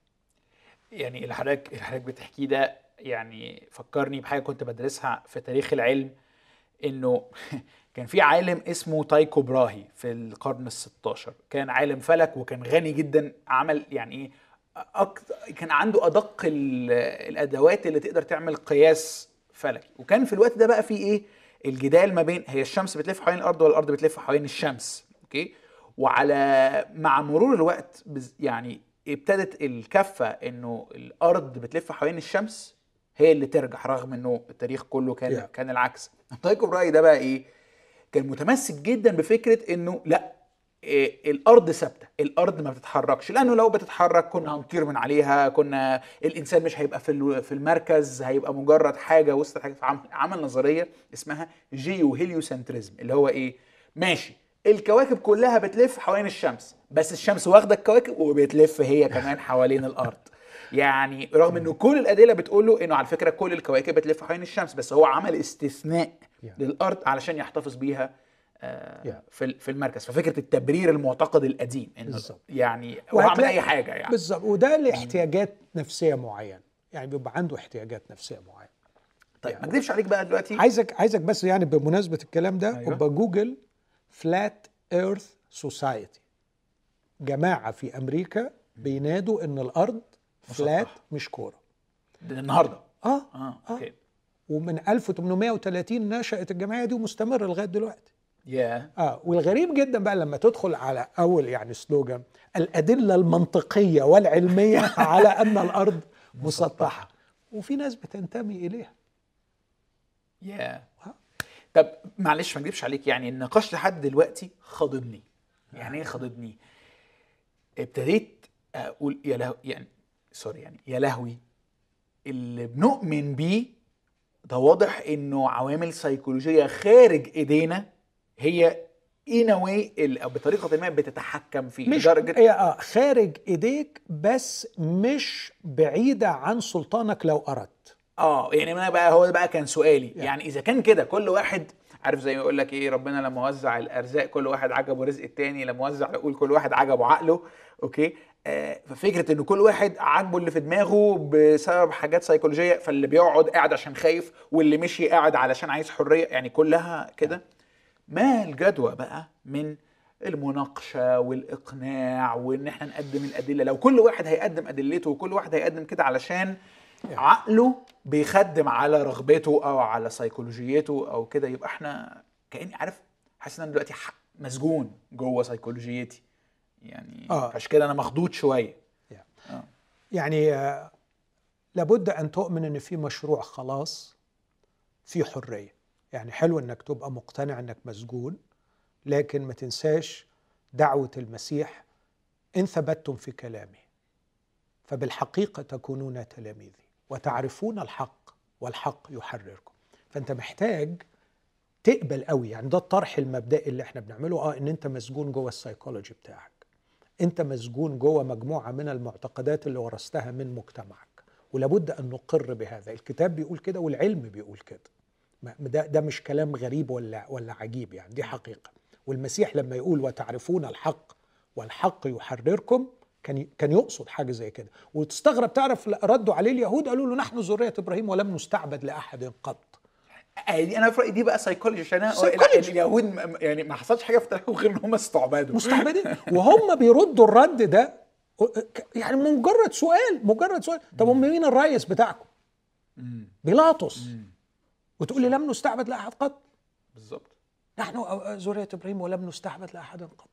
S1: يعني اللي حضرتك اللي حضرتك بتحكيه ده يعني فكرني بحاجة كنت بدرسها في تاريخ العلم. إنه كان في عالم اسمه تايكو براهي في القرن ال 16 كان عالم فلك وكان غني جدا عمل يعني إيه أكتر كان عنده أدق ال- الأدوات اللي تقدر تعمل قياس فلكي. وكان في الوقت ده بقى في إيه؟ الجدال ما بين هي الشمس بتلف حوالين الأرض ولا الأرض بتلف حوالين الشمس okay؟ وعلى مع مرور الوقت يعني ابتدت الكفة إنه الأرض بتلف حوالين الشمس هي اللي ترجح رغم إنه التاريخ كله كان
S2: Yeah.
S1: كان العكس. تايكو براي ده بقى إيه؟ كان متمسك جدا بفكرة إنه لأ إيه الأرض ثابتة الأرض ما بتتحركش لأنه لو بتتحرك كنا هنطير من عليها كنا الإنسان مش هيبقى في في المركز هيبقى مجرد حاجة وسط حاجة. فعمل عمل نظرية اسمها جيو هيليوسنتريزم اللي هو إيه؟ ماشي. الكواكب كلها بتلف حوالين الشمس بس الشمس واخدة الكواكب وبتلف هي كمان حوالين الأرض. يعني رغم إنه كل الأدلة بتقول له إنه على فكرة كل الكواكب بتلف حوالين الشمس بس هو عمل استثناء
S2: Yeah.
S1: للأرض علشان يحتفظ بيها آه،
S2: Yeah.
S1: في ال- في المركز ففكرة التبرير المعتقد القديم
S2: إنه.
S1: يعني هو عمل أي حاجة يعني
S2: بالظبط وده لاحتياجات نفسية معينة يعني بيبقى عنده احتياجات نفسية معينة
S1: طيب ما اكذبش عليك بقى دلوقتي
S2: عايزك عايزك بس يعني بمناسبة الكلام ده
S1: أيوة.
S2: أيوة. جوجل Flat Earth Society جماعة في أمريكا بينادوا إن الأرض flat مش كورة.
S1: ده النهارده.
S2: آه.
S1: آه okay.
S2: ومن 1830 نشأت الجمعيه دي ومستمرة لغاية دلوقتي.
S1: يا
S2: آه والغريب جدا بقى لما تدخل على أول يعني slogan الأدلة المنطقية والعلمية على أن الأرض مسطحة. وفي ناس بتنتمي إليها.
S1: يا
S2: ها؟
S1: طب معلش ما اكذبش عليك يعني النقاش لحد دلوقتي خاضبني. يعني إيه خاضبني؟ ابتديت أقول يا لهوي يعني سوري يعني يا لهوي اللي بنؤمن بيه ده واضح إنه عوامل سيكولوجية خارج إيدينا هي way ال- أو بطريقة ما بتتحكم فيه
S2: مش
S1: لدرجة
S2: هي آه خارج إيديك بس مش بعيدة عن سلطانك لو أردت.
S1: آه يعني أنا بقى هو بقى كان سؤالي. يعني إذا كان كده كل واحد عارف زي ما يقول لك إيه ربنا لما وزع الأرزاق كل واحد عجبه رزق التاني لما وزع يقول كل واحد عجبه عقله أوكي؟ آه ففكرة إن كل واحد عاجبه اللي في دماغه بسبب حاجات سيكولوجية فاللي بيقعد قاعد عشان خايف واللي مشي قاعد علشان عايز حرية يعني كلها كده. ما الجدوى بقى من المناقشة والإقناع وإن إحنا نقدم الأدلة؟ لو كل واحد هيقدم أدلته وكل واحد هيقدم كده علشان عقله بيخدم على رغبته أو على سيكولوجيته أو كده يبقى إحنا كأني عارف حاسس إن أنا دلوقتي مسجون جوه سيكولوجيتي. يعني
S2: آه.
S1: عشان كده أنا مخضوض شوية.
S2: يعني آه، لابد أن تؤمن إن في مشروع خلاص في حرية. يعني حلو إنك تبقى مقتنع إنك مسجون لكن ما تنساش دعوة المسيح إن ثبتتم في كلامي فبالحقيقة تكونون تلاميذي وتعرفون الحق والحق يحرركم. فأنت محتاج تقبل قوي يعني ده الطرح المبدئي اللي إحنا بنعمله آه إن أنت مسجون جوه السيكولوجي بتاعك. انت مسجون جوه مجموعة من المعتقدات اللي ورثتها من مجتمعك ولابد أن نقر بهذا. الكتاب بيقول كده والعلم بيقول كده. ده ده مش كلام غريب ولا ولا عجيب يعني دي حقيقة. والمسيح لما يقول وتعرفون الحق والحق يحرركم كان كان يقصد حاجة زي كده. وتستغرب تعرف ردوا عليه اليهود قالوا له نحن ذرية إبراهيم ولم نستعبد لأحد قط.
S1: دي أنا في رأيي دي بقى سيكولوجي عشان أنا-
S2: Psychology.
S1: اليهود يعني ما حصلش حاجة في تاريخهم غير إن هم استعبدوا.
S2: مستعبدين. وهم بيردوا الرد ده يعني مجرد سؤال مجرد سؤال. طب هم مين الرئيس بتاعكم؟ بيلاطس. وتقول لي لم نستعبد لأحد قط.
S1: بالظبط.
S2: نحن ذرية إبراهيم ولم نستعبد لأحد قط.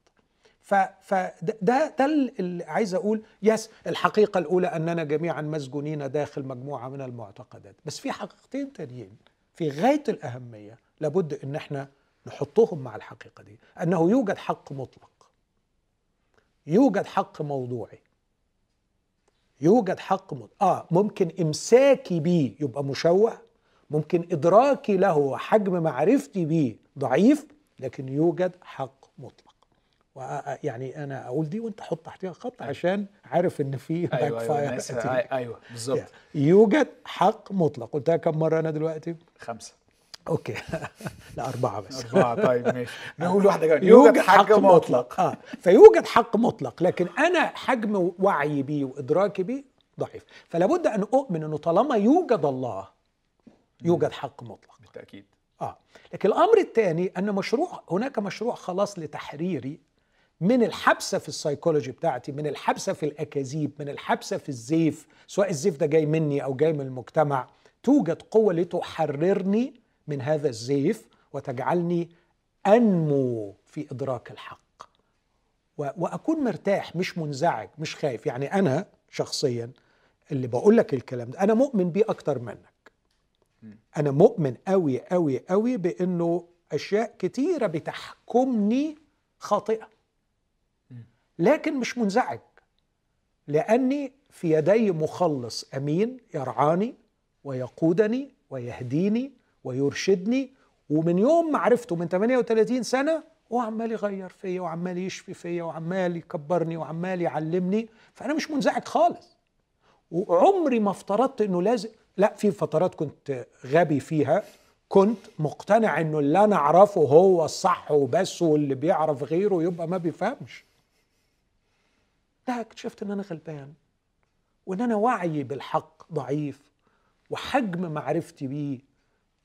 S2: فده ده, ده اللي عايز أقول يس الحقيقة الأولى أننا جميعا مسجونين داخل مجموعة من المعتقدات. بس في حقيقتين تانيين. في غاية الأهمية لابد إن إحنا نحطهم مع الحقيقة دي. أنه يوجد حق مطلق. يوجد حق موضوعي. يوجد حق مطلق آه ممكن إمساكي بيه يبقى مشوه. ممكن إدراكي له وحجم معرفتي بيه ضعيف لكن يوجد حق مطلق. يعني أنا أقول دي وأنت حط تحتها خط عشان عارف إن في
S1: أيوه أيوه
S2: backfire
S1: الناس-
S2: هتيجي.
S1: أي- أيوه بالظبط.
S2: يعني يوجد حق مطلق. قلتها كم مرة أنا دلوقتي؟
S1: خمسة.
S2: أوكي. لا أربعة بس.
S1: أربعة. طيب ماشي. نقول واحدة كمان. يوجد حق مطلق.
S2: آه. فيوجد حق مطلق. لكن أنا حجم وعي بيه وإدراكي بيه ضعيف. فلا بد أن أؤمن أنه طالما يوجد الله يوجد حق مطلق.
S1: بالتأكيد.
S2: آه. لكن الأمر الثاني أن مشروع هناك مشروع خلاص لتحريري من الحبسة في السيكولوجي بتاعتي من الحبسة في الأكاذيب من الحبسة في الزيف سواء الزيف ده جاي مني أو جاي من المجتمع توجد قوة لتحررني من هذا الزيف وتجعلني أنمو في إدراك الحق. وأكون مرتاح مش منزعج مش خايف. يعني أنا شخصيا اللي بقول لك الكلام ده أنا مؤمن بيه أكتر منك. أنا مؤمن قوي قوي قوي بأنه أشياء كتيرة بتحكمني خاطئة. لكن مش منزعج. لأني في يدي مخلص أمين يرعاني ويقودني ويهديني ويرشدني ومن يوم ما عرفته من 38 سنة هو عمال يغير فيا وعمال يشفي فيا وعمال يكبرني وعمال يعلمني. فأنا مش منزعج خالص. وعمري ما افترضت إنه لازم لا في فترات كنت غبي فيها. كنت مقتنع إنه اللي أنا أعرفه هو الصح وبس واللي بيعرف غيره يبقى ما بيفهمش. لا اكتشفت إن أنا غلبان وإن أنا وعيي بالحق ضعيف وحجم معرفتي بيه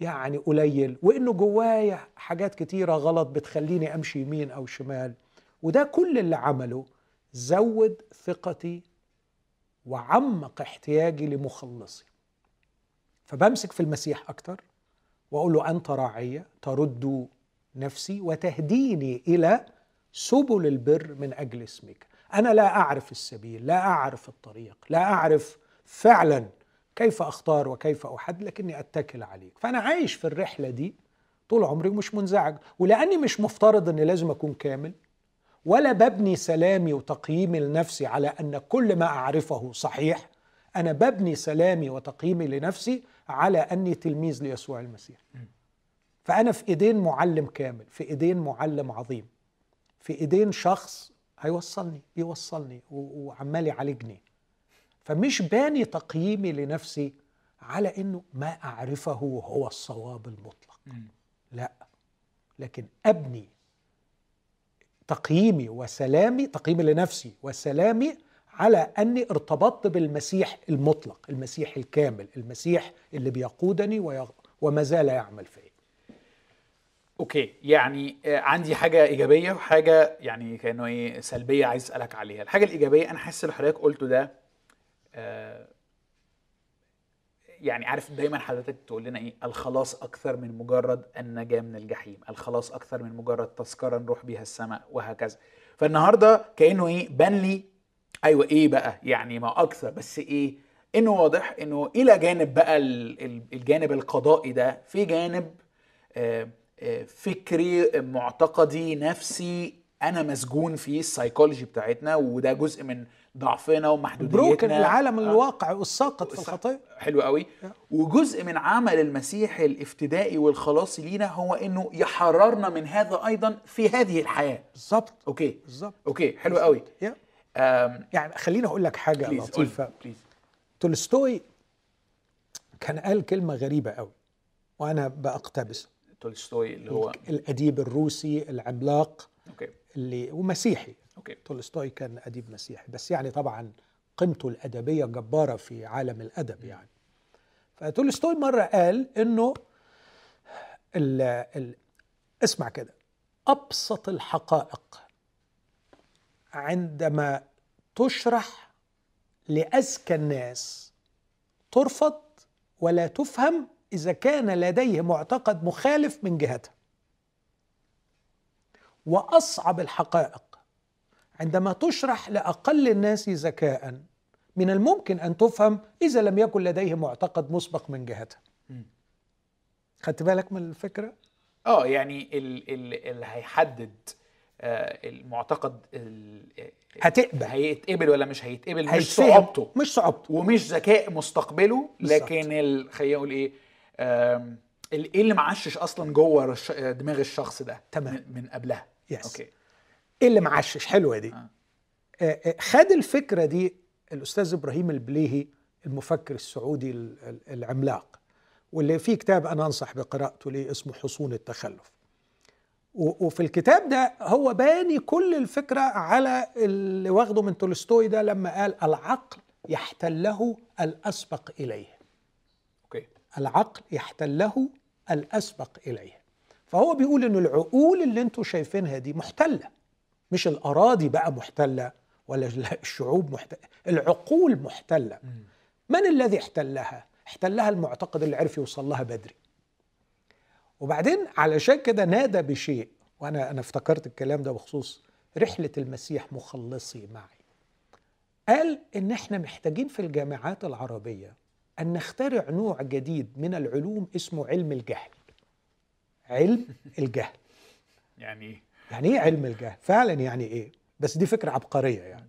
S2: يعني قليل وإنه جوايا حاجات كتيرة غلط بتخليني أمشي يمين أو شمال. وده كل اللي عمله زود ثقتي وعمق احتياجي لمخلصي. فبمسك في المسيح أكتر وأقول له أنت راعي ترد نفسي وتهديني إلى سبل البر من أجل اسمك. أنا لا أعرف السبيل لا أعرف الطريق لا أعرف فعلا كيف أختار وكيف أحد لكني أتكل عليك. فأنا عايش في الرحلة دي طول عمري ومش منزعج ولأني مش مفترض إني لازم أكون كامل ولا ببني سلامي وتقييمي لنفسي على أن كل ما أعرفه صحيح. أنا ببني سلامي وتقييمي لنفسي على أني تلميذ ليسوع المسيح. فأنا في إيدين معلم كامل في إيدين معلم عظيم في إيدين شخص هيوصلني بيوصلني وعمال يعالجني. فمش باني تقييمي لنفسي على إنه ما أعرفه هو الصواب المطلق. لا. لكن أبني تقييمي وسلامي تقييمي لنفسي وسلامي على أني ارتبطت بالمسيح المطلق المسيح الكامل المسيح اللي بيقودني وما زال يعمل فيا.
S1: أوكي يعني آه، عندي حاجة إيجابية وحاجة يعني كأنه إيه سلبية عايز أسألك عليها. الحاجة الإيجابية أنا حاسس اللي حضرتك قلته ده آه، يعني عارف دايما حضرتك تقول لنا إيه الخلاص أكثر من مجرد النجاة من الجحيم الخلاص أكثر من مجرد تذكرة نروح بيها السماء وهكذا. فالنهاردة كأنه إيه بان لي أيوه إيه بقى يعني ما أكثر بس إيه إنه واضح إنه إلى جانب بقى الجانب القضائي ده في جانب آه، فكري معتقدي نفسي أنا مسجون فيه السايكولوجي بتاعتنا وده جزء من ضعفنا ومحدوديتنا.
S2: broken العالم آه. الواقع والساقط في الخطيه
S1: حلو قوي. وجزء من عمل المسيح الافتدائي والخلاصي لينا هو إنه يحررنا من هذا أيضا في هذه الحياة.
S2: بالظبط.
S1: okay. بالظبط. okay حلو قوي.
S2: يعني خليني أقول لك حاجة لطيفة. تولستوي كان قال كلمة غريبة قوي وأنا باقتبس
S1: تولستوي اللي هو
S2: الأديب الروسي العملاق okay. اللي ومسيحي. okay. تولستوي كان أديب مسيحي. بس يعني طبعا قيمته الأدبية جبارة في عالم الأدب يعني. فتولستوي مرة قال إنه ال ال اسمع كده. أبسط الحقائق عندما تشرح لاذكى الناس ترفض ولا تفهم إذا كان لديه معتقد مخالف من جهتها وأصعب الحقائق عندما تشرح لأقل الناس ذكاء من الممكن أن تفهم إذا لم يكن لديه معتقد مسبق من جهتها خدت بالك من الفكرة؟
S1: آه يعني اللي هيحدد آه، المعتقد
S2: هتقبل.
S1: هيتقبل ولا مش هيتقبل مش صعوبته.
S2: مش صعوبته.
S1: ومش ذكاء مستقبله لكن خلينا نقول إيه إيه اللي معشش أصلا جوه دماغ الشخص ده؟
S2: تمام.
S1: من قبلها.
S2: yes. okay. إيه اللي معشش؟ حلوة دي. آه. آه. آه خد الفكرة دي الأستاذ إبراهيم البليهي المفكر السعودي العملاق واللي في كتاب أنا أنصح بقراءته ليه اسمه حصون التخلف. وفي الكتاب ده هو باني كل الفكرة على اللي واخده من تولستوي ده لما قال العقل يحتله الأسبق إليه. العقل يحتله الأسبق إليه. فهو بيقول إن العقول اللي أنتم شايفينها دي محتلة. مش الأراضي بقى محتلة ولا الشعوب محتلة. العقول محتلة. من الذي احتلها؟ احتلها المعتقد اللي عرف يوصل لها بدري. وبعدين علشان كده نادى بشيء وأنا أنا افتكرت الكلام ده بخصوص رحلة المسيح مخلصي معي. قال إن إحنا محتاجين في الجامعات العربية أن نخترع نوع جديد من العلوم اسمه علم الجهل. علم الجهل.
S1: يعني إيه؟
S2: يعني إيه علم الجهل؟ فعلا يعني إيه؟ بس دي فكرة عبقرية يعني.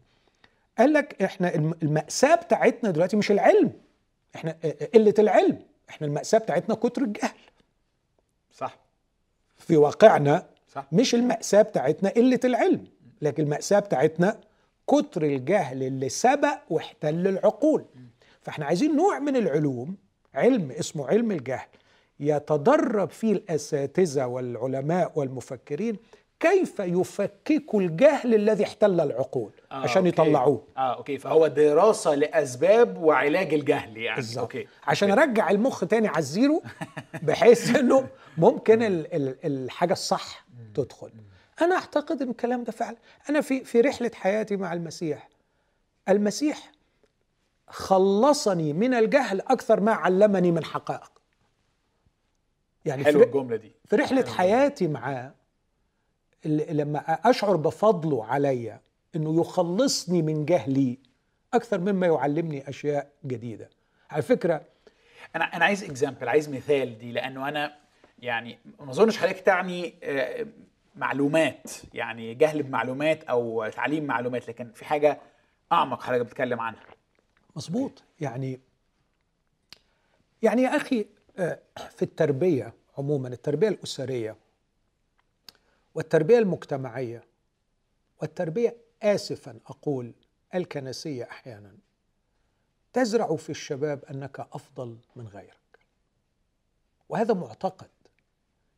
S2: قال لك إحنا المأساة بتاعتنا دلوقتي مش العلم. إحنا قلة العلم. إحنا المأساة بتاعتنا كتر الجهل.
S1: صح.
S2: في واقعنا صح. مش المأساة بتاعتنا قلة العلم. لكن المأساة بتاعتنا كتر الجهل اللي سبق واحتل العقول. فاحنا عايزين نوع من العلوم علم اسمه علم الجهل يتدرب فيه الأساتذة والعلماء والمفكرين كيف يفككوا الجهل الذي احتل العقول
S1: آه
S2: عشان
S1: okay.
S2: يطلعوه.
S1: آه okay فهو دراسة لأسباب وعلاج الجهل يعني.
S2: بالظبط.
S1: okay.
S2: عشان
S1: okay.
S2: أرجع المخ تاني على الزيرو بحيث إنه ممكن ال ال الحاجة الصح تدخل. أنا أعتقد إن الكلام ده فعلا أنا في في رحلة حياتي مع المسيح. المسيح خلصني من الجهل أكثر ما علمني من حقائق يعني
S1: حلو
S2: في,
S1: الجملة دي.
S2: في رحلة حياتي معاه لما أشعر بفضله عليا إنه يخلصني من جهلي أكثر مما يعلمني أشياء جديدة. على فكرة
S1: أنا أنا عايز اكزامبل عايز مثال دي لأنه أنا يعني ما أظنش حضرتك تعني آه، معلومات يعني جهل بمعلومات أو تعليم معلومات لكن في حاجة أعمق حضرتك بتتكلم عنها.
S2: مظبوط. يعني يعني يا أخي آه، في التربية عموما التربية الأسرية والتربية المجتمعية والتربية اسفا أقول الكنسية أحيانا تزرع في الشباب أنك أفضل من غيرك. وهذا معتقد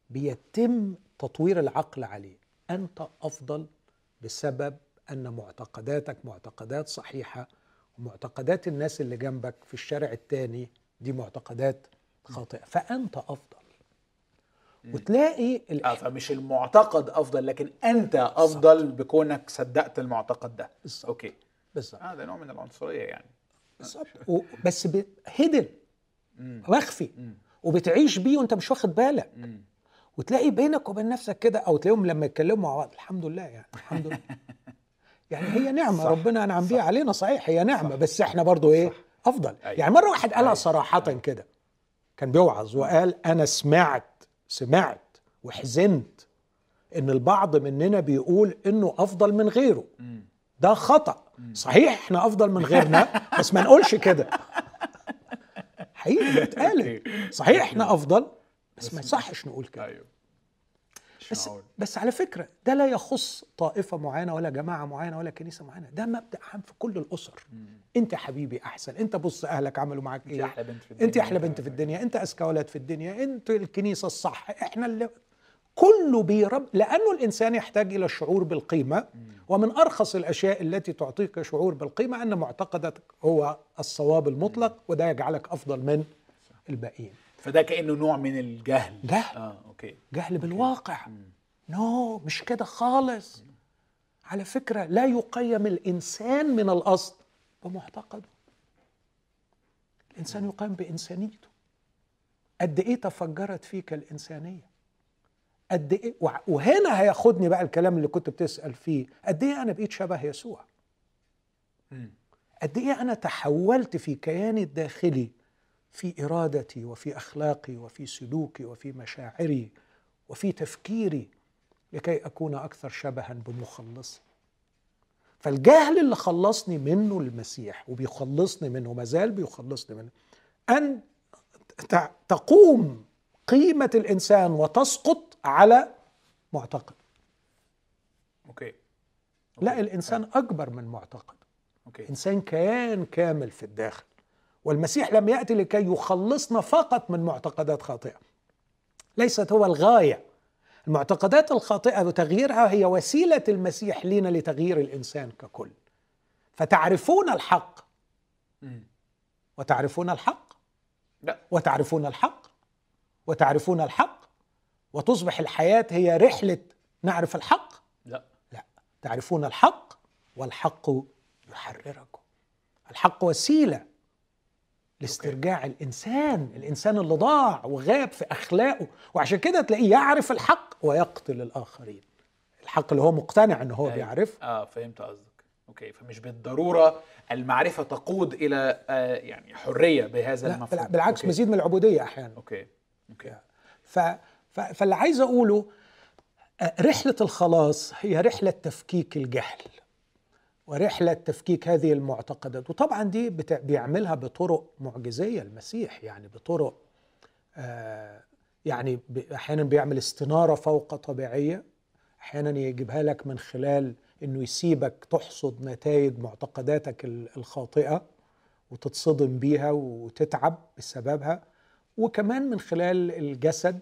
S2: بيتم تطوير العقل عليه. أنت أفضل بسبب أن معتقداتك معتقدات صحيحة ومعتقدات الناس اللي جنبك في الشارع التاني دي معتقدات خاطئة. فأنت أفضل. وتلاقي ال-
S1: آه فمش المعتقد أفضل لكن أنت أفضل بكونك صدقت المعتقد ده.
S2: بالظبط.
S1: أوكي.
S2: بالظبط.
S1: آه ده نوع من العنصرية يعني.
S2: بالظبط. و- بس هيدن مخفي. وبتعيش بيه وأنت مش واخد بالك.
S1: مم.
S2: وتلاقي بينك وبين نفسك كده أو تلاقيهم لما يتكلموا مع بعض الحمد لله يعني الحمد لله. يعني هي نعمة
S1: صح.
S2: ربنا أنعم بيها علينا صحيح هي نعمة بس إحنا برضو إيه أفضل.
S1: أيوة.
S2: يعني مرة واحد قالها
S1: أيوة.
S2: صراحة كده كان بيوعظ وقال أنا سمعت سمعت وحزنت إن البعض مننا بيقول إنه أفضل من غيره. ده خطأ. صحيح إحنا أفضل من غيرنا بس ما نقولش كده. حقيقي ده اتقال صحيح إحنا أفضل بس ما يصحش نقول كده.
S1: مش
S2: بس. بس على فكرة ده لا يخص طائفة معينة ولا جماعة معينة ولا كنيسة معينة. ده مبدأ عام في كل الأسر. أنت حبيبي أحسن. أنت بص أهلك عملوا معاك
S1: أنت
S2: إيه.
S1: أحلى بنت في الدنيا.
S2: أنت أحلى بنت في الدنيا. أنت أذكى ولد في الدنيا. أنت الكنيسة الصح. إحنا اللي كله بيرب لأنه الإنسان يحتاج إلى الشعور بالقيمة. ومن أرخص الأشياء التي تعطيك شعور بالقيمة أن معتقدك هو الصواب المطلق وده يجعلك أفضل من الباقيين.
S1: فده كأنه نوع من الجهل.
S2: جهل.
S1: آه okay.
S2: جهل بالواقع. no مش كده خالص. على فكرة لا يقيم الإنسان من الأصل بمعتقده. الإنسان يقيم بإنسانيته. قد إيه تفجرت فيك الإنسانية؟ قد وع- وهنا هياخدني بقى الكلام اللي كنت بتسأل فيه. قد إيه أنا بقيت شبه يسوع. قد إيه أنا تحولت في كياني الداخلي في إرادتي وفي أخلاقي وفي سلوكي وفي مشاعري وفي تفكيري لكي أكون أكثر شبها بمخلصي فالجهل اللي خلصني منه المسيح وبيخلصني منه ما زال بيخلصني منه أن تقوم قيمة الإنسان وتسقط على معتقد.
S1: okay.
S2: لا
S1: okay.
S2: الإنسان أكبر من معتقد.
S1: okay.
S2: إنسان كيان كامل في الداخل. والمسيح لم يأتي لكي يخلصنا فقط من معتقدات خاطئة. ليست هو الغاية. المعتقدات الخاطئة وتغييرها هي وسيلة المسيح لنا لتغيير الإنسان ككل. فتعرفون الحق. وتعرفون الحق.
S1: لا.
S2: وتعرفون الحق. وتعرفون الحق. وتصبح الحياة هي رحلة نعرف الحق.
S1: لا.
S2: لا. تعرفون الحق والحق يحرركم. الحق وسيلة لاسترجاع الإنسان الإنسان اللي ضاع وغاب في أخلاقه وعشان كده تلاقيه يعرف الحق ويقتل الآخرين. الحق اللي هو مقتنع إن هو
S1: أيوة.
S2: بيعرف
S1: آه فهمت قصدك. okay فمش بالضرورة المعرفة تقود إلى آه يعني حرية بهذا
S2: لا
S1: المفهوم.
S2: بالع- بالعكس
S1: okay.
S2: مزيد من العبودية أحيانا.
S1: okay okay.
S2: ف... ف... فاللي عايز أقوله آه، رحلة الخلاص هي رحلة تفكيك الجهل. ورحلة تفكيك هذه المعتقدات وطبعا دي. بيعملها بطرق معجزية المسيح يعني بطرق آه يعني ب... أحيانا بيعمل استنارة فوق طبيعية أحيانا يجيبها لك من خلال إنه يسيبك تحصد نتائج معتقداتك ال- الخاطئة وتتصدم بيها وتتعب بسببها وكمان من خلال الجسد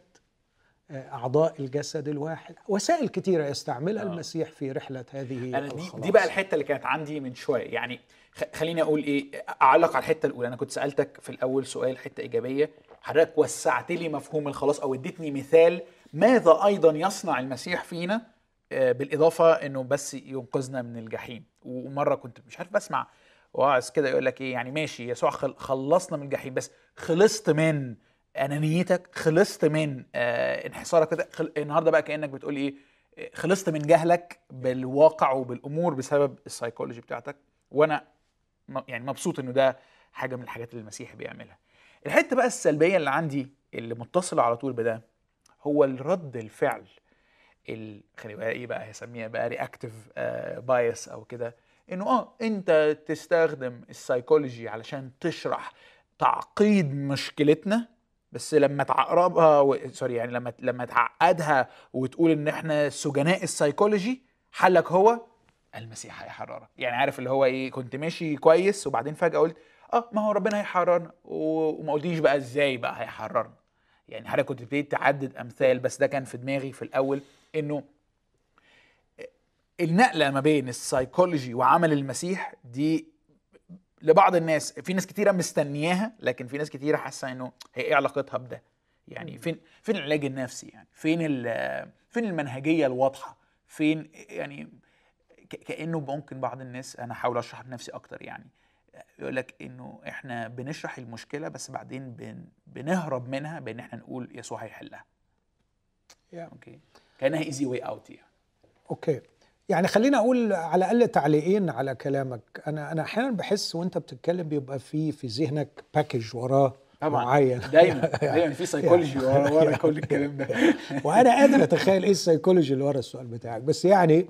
S2: آه، أعضاء الجسد الواحد. وسائل كثيرة يستعملها
S1: آه.
S2: المسيح في رحلة هذه
S1: أنا دي. دي بقى الحتة اللي كانت عندي من شوية. يعني خليني أقول إيه أعلق على الحتة الأولى. أنا كنت سألتك في الأول سؤال حتة إيجابية. حضرتك وسعت لي مفهوم الخلاص أو اديتني مثال ماذا أيضا يصنع المسيح فينا؟ آه، بالإضافة إنه بس ينقذنا من الجحيم. ومرة كنت مش عارف بسمع واعظ كده يقول لك إيه يعني ماشي يسوع خل- خلصنا من الجحيم بس خلصت من أنانيتك خلصت من آه انحسارك. النهارده بقى كأنك بتقول إيه آه، خلصت من جهلك بالواقع وبالأمور بسبب السايكولوجي بتاعتك وأنا يعني مبسوط إنه ده حاجة من الحاجات اللي المسيح بيعملها الحتة بقى السلبية اللي عندي اللي متصلة على طول بده هو الرد الفعل ال... خلي بقى إيه بقى هسميها بقى reactive بايس أو كده إنه آه أنت تستخدم السايكولوجي علشان تشرح تعقيد مشكلتنا بس لما تعقدها و... sorry يعني لما لما تعقدها وتقول إن إحنا سجناء السايكولوجي حلك هو المسيح هيحررك. يعني عارف اللي هو إيه كنت ماشي كويس وبعدين فجأة قلت آه ما هو ربنا هيحررنا. وما قلتيش بقى إزاي بقى هيحررنا. يعني حضرتك كنت ابتديت تعدد أمثال بس ده كان في دماغي في الأول إنه النقلة ما بين السايكولوجي وعمل المسيح دي لبعض الناس. في ناس كتيرة مستنياها لكن في ناس كتيرة حاسة إنه هي إيه علاقتها بده؟ يعني فين فين العلاج النفسي يعني؟ فين فين المنهجية الواضحة؟ فين يعني كأنه ممكن بعض الناس أنا احاول أشرح بنفسي أكتر يعني يقول لك إنه إحنا بنشرح المشكلة بس بعدين بن بنهرب منها بإن إحنا نقول يسوع هيحلها.
S2: Yeah.
S1: Okay كأنها easy way out يعني.
S2: okay يعني خليني أقول على الأقل تعليقين على كلامك. أنا أنا أحيانا بحس وأنت بتتكلم بيبقى في في ذهنك package وراه
S1: طبعا.
S2: معين.
S1: دايما. دايما في سايكولوجي ورا ورا كل الكلام ده.
S2: وأنا قادر أتخيل إيه السيكولوجي اللي ورا السؤال بتاعك. بس يعني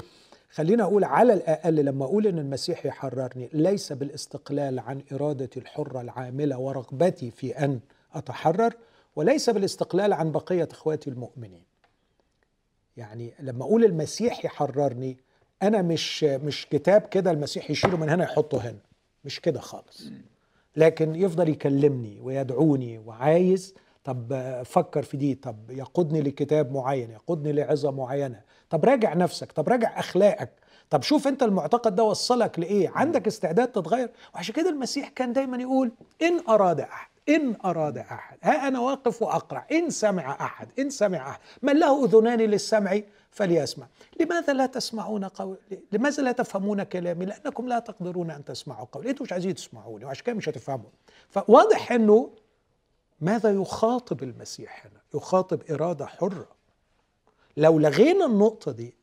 S2: خلينا أقول على الأقل لما أقول إن المسيح يحررني ليس بالاستقلال عن إرادتي الحرة العاملة ورغبتي في أن أتحرر وليس بالاستقلال عن بقية إخواتي المؤمنين. يعني لما أقول المسيح يحررني أنا مش مش كتاب كده المسيح يشيله من هنا يحطه هنا. مش كده خالص. لكن يفضل يكلمني ويدعوني وعايز طب فكر في دي طب يقودني لكتاب معين يقودني لعظة معينة. طب راجع نفسك طب راجع أخلاقك. طب شوف أنت المعتقد ده وصلك لإيه. عندك استعداد تتغير؟ وعشان كده المسيح كان دايما يقول إن أراد أحد إن أراد أحد. ها أنا واقف واقرع إن سمع أحد إن سمع أحد. من له أذنان للسمع؟ فليسمع. لماذا لا تسمعون قول لماذا لا تفهمون كلامي؟ لأنكم لا تقدرون أن تسمعوا قولي. أنتوا مش عايزين تسمعوني وعشان كده مش هتفهموا. فواضح إنه ماذا يخاطب المسيح هنا؟ يخاطب إرادة حرة. لو لغينا النقطة دي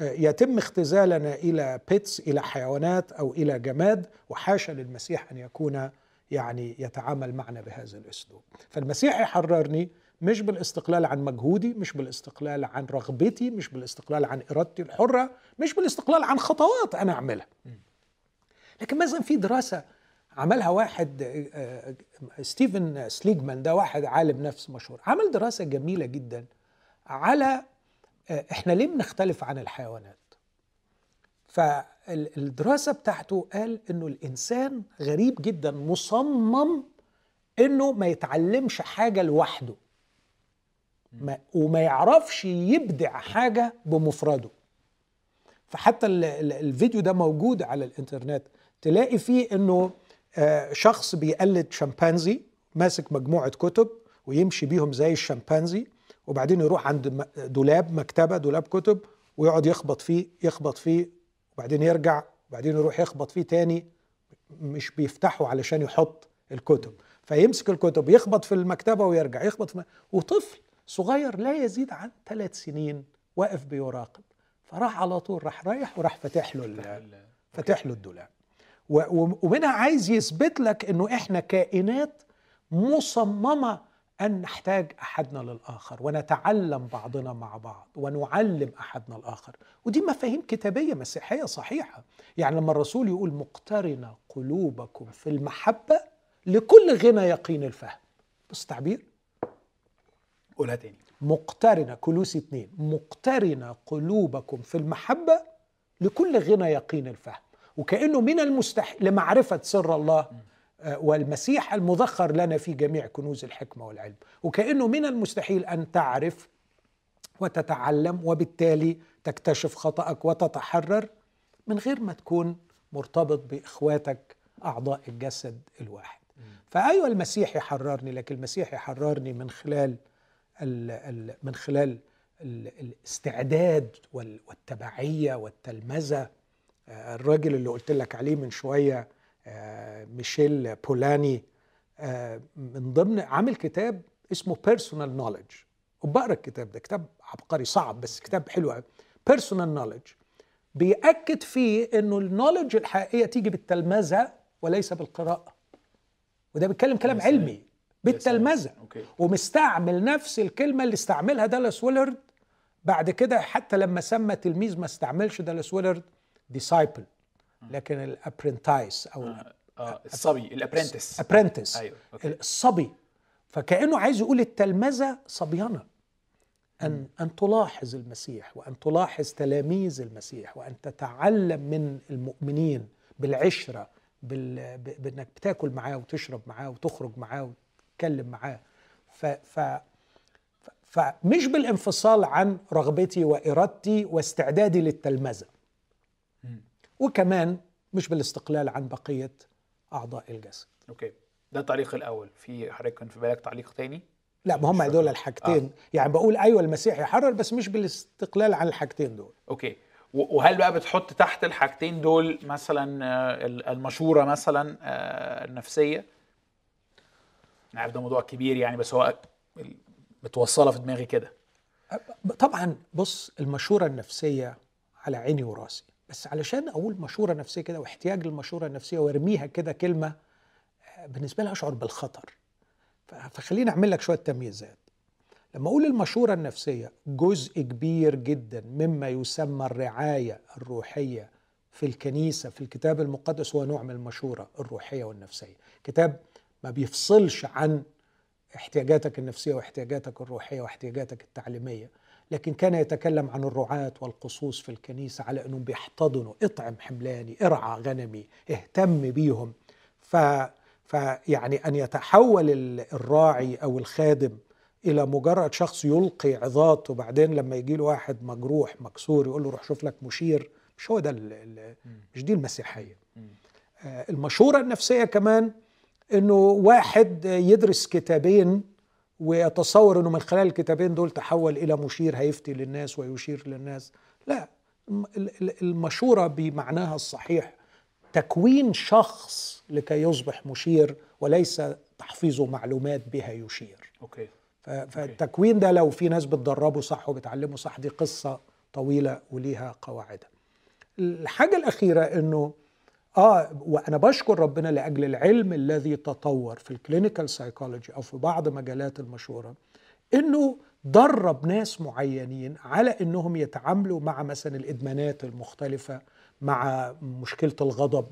S2: يتم اختزالنا إلى beasts إلى حيوانات أو إلى جماد وحاشا للمسيح أن يكون يعني يتعامل معنا بهذا الأسلوب. فالمسيح يحررني مش بالاستقلال عن مجهودي مش بالاستقلال عن رغبتي مش بالاستقلال عن إرادتي الحرة مش بالاستقلال عن خطوات أنا أعملها. لكن مثلا في دراسة عملها واحد ستيفن سليجمان ده واحد عالم نفس مشهور عمل دراسة جميلة جدا على إحنا ليه بنختلف عن الحيوانات؟ فالدراسة بتاعته قال إنه الإنسان غريب جدا مصمم إنه ما يتعلمش حاجة لوحده. ما وما يعرفش يبدع حاجة بمفرده. فحتى الفيديو ده موجود على الإنترنت تلاقي فيه إنه شخص بيقلد شمبانزي ماسك مجموعة كتب ويمشي بيهم زي الشمبانزي وبعدين يروح عند دولاب مكتبة دولاب كتب ويقعد يخبط فيه يخبط فيه وبعدين يرجع وبعدين يروح يخبط فيه تاني مش بيفتحه علشان يحط الكتب. فيمسك الكتب يخبط في المكتبة ويرجع يخبط في وطفل صغير لا يزيد عن ثلاث سنين واقف بيراقب. فراح على طول راح رايح وراح فاتح له فاتح له الدولاب. ومنها عايز يثبت لك إنه إحنا كائنات مصممة أن نحتاج أحدنا للآخر ونتعلم بعضنا مع بعض ونعلم أحدنا الآخر. ودي مفاهيم كتابية مسيحية صحيحة. يعني لما الرسول يقول مقترن قلوبكم في المحبة لكل غنى يقين الفهم. بص تعبير.
S1: قولها تاني.
S2: مقترنة كلوسي اتنين. مقترنة قلوبكم في المحبة لكل غنى يقين الفهم. وكأنه من المستحيل لمعرفة سر الله آه، والمسيح المذخر لنا في جميع كنوز الحكمة والعلم. وكأنه من المستحيل أن تعرف وتتعلم وبالتالي تكتشف خطأك وتتحرر من غير ما تكون مرتبط بإخواتك أعضاء الجسد الواحد. فأيوة المسيح يحررني لكن المسيح يحررني من خلال ال ال من خلال ال الاستعداد والتبعية والتلمذة. آه، الراجل اللي قلت لك عليه من شوية آه، ميشيل بولاني آه، من ضمن عامل كتاب اسمه Personal Knowledge وبقرأ الكتاب ده كتاب عبقري صعب بس كتاب حلو قوي Personal Knowledge بيأكد فيه إنه ال knowledge الحقيقية تيجي بالتلمذة وليس بالقراءة. وده بيتكلم كلام علمي. بالتلمذة. ومستعمل نفس الكلمة اللي استعملها دالاس ويلرد بعد كده حتى لما سمى تلميذ ما استعملش دالاس ويلرد disciple لكن ال apprentice أو
S1: آه, آه الصبي ال
S2: apprentice apprentice أيوه. الصبي. فكأنه عايز يقول التلمذة صبيانة. أن أن تلاحظ المسيح وأن تلاحظ تلاميذ المسيح وأن تتعلم من المؤمنين بالعشرة بال... بأنك بتاكل معاه وتشرب معاه وتخرج معاه وتتكلم معاه. ف... ف... فمش بالانفصال عن رغبتي وإرادتي واستعدادي للتلمذة. وكمان مش بالاستقلال عن بقية أعضاء الجسد.
S1: أوكي. ده التعليق الأول. في حضرتك كان في بالك تعليق تاني؟
S2: لا ما هم دول الحاجتين. آه. يعني بقول أيوه المسيح يحرر بس مش بالاستقلال عن الحاجتين دول.
S1: أوكي. وهل بقى بتحط تحت الحاجتين دول مثلا آه، المشورة مثلا آه، النفسية؟ أنا عارف ده موضوع كبير يعني بس هو متوصلة في دماغي كده.
S2: طبعا بص المشورة النفسية على عيني وراسي. بس علشان أقول مشورة نفسية كده واحتياج للمشورة النفسية وأرميها كده كلمة بالنسبة لي اشعر بالخطر. فخليني أعمل لك شوية تمييزات. لما أقول المشورة النفسية جزء كبير جدا مما يسمى الرعاية الروحية في الكنيسة في الكتاب المقدس هو نوع من المشورة الروحية والنفسية. كتاب ما بيفصلش عن احتياجاتك النفسية واحتياجاتك الروحية واحتياجاتك التعليمية لكن كان يتكلم عن الرعاة والقصوص في الكنيسة على أنهم بيحتضنوا اطعم حملاني ارعى غنمي اهتم بيهم. ف فيعني أن يتحول الراعي أو الخادم إلى مجرد شخص يلقي عظات وبعدين لما يجي له واحد مجروح مكسور يقول له روح شوف لك مشير مش هو ده مش دي المسيحية. آه، المشوره النفسية كمان إنه واحد يدرس كتابين ويتصور إنه من خلال الكتابين دول تحول إلى مشير هيفتي للناس ويشير للناس. لا المشورة بمعناها الصحيح تكوين شخص لكي يصبح مشير وليس تحفيظ معلومات بها يشير.
S1: Okay.
S2: فالتكوين ده لو في ناس بتدربه صح وبتعلمه صح دي قصة طويلة وليها قواعدها الحاجة الأخيرة إنه آه وأنا بشكر ربنا لأجل العلم الذي تطور في ال clinical psychology أو في بعض مجالات المشوره إنه درب ناس معينين على إنهم يتعاملوا مع مثلا الإدمانات المختلفة مع مشكلة الغضب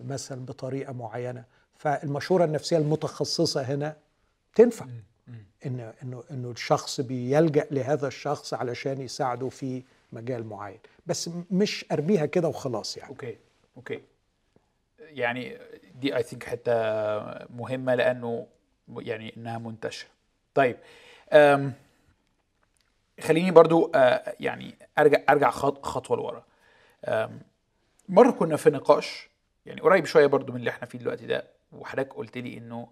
S2: مثلا بطريقة معينة. فالمشورة النفسية المتخصصة هنا تنفع إن انه إنه الشخص بيلجأ لهذا الشخص علشان يساعده في مجال معين. بس مش أرميها كده وخلاص يعني.
S1: Okay okay. يعني دي I think حتة مهمة لأنه يعني إنها منتشرة. طيب خليني برضو يعني أرجع أرجع خطوة لورا. مرة كنا في نقاش يعني قريب شوية برضو من اللي إحنا فيه دلوقتي ده وحضرتك قلت لي إنه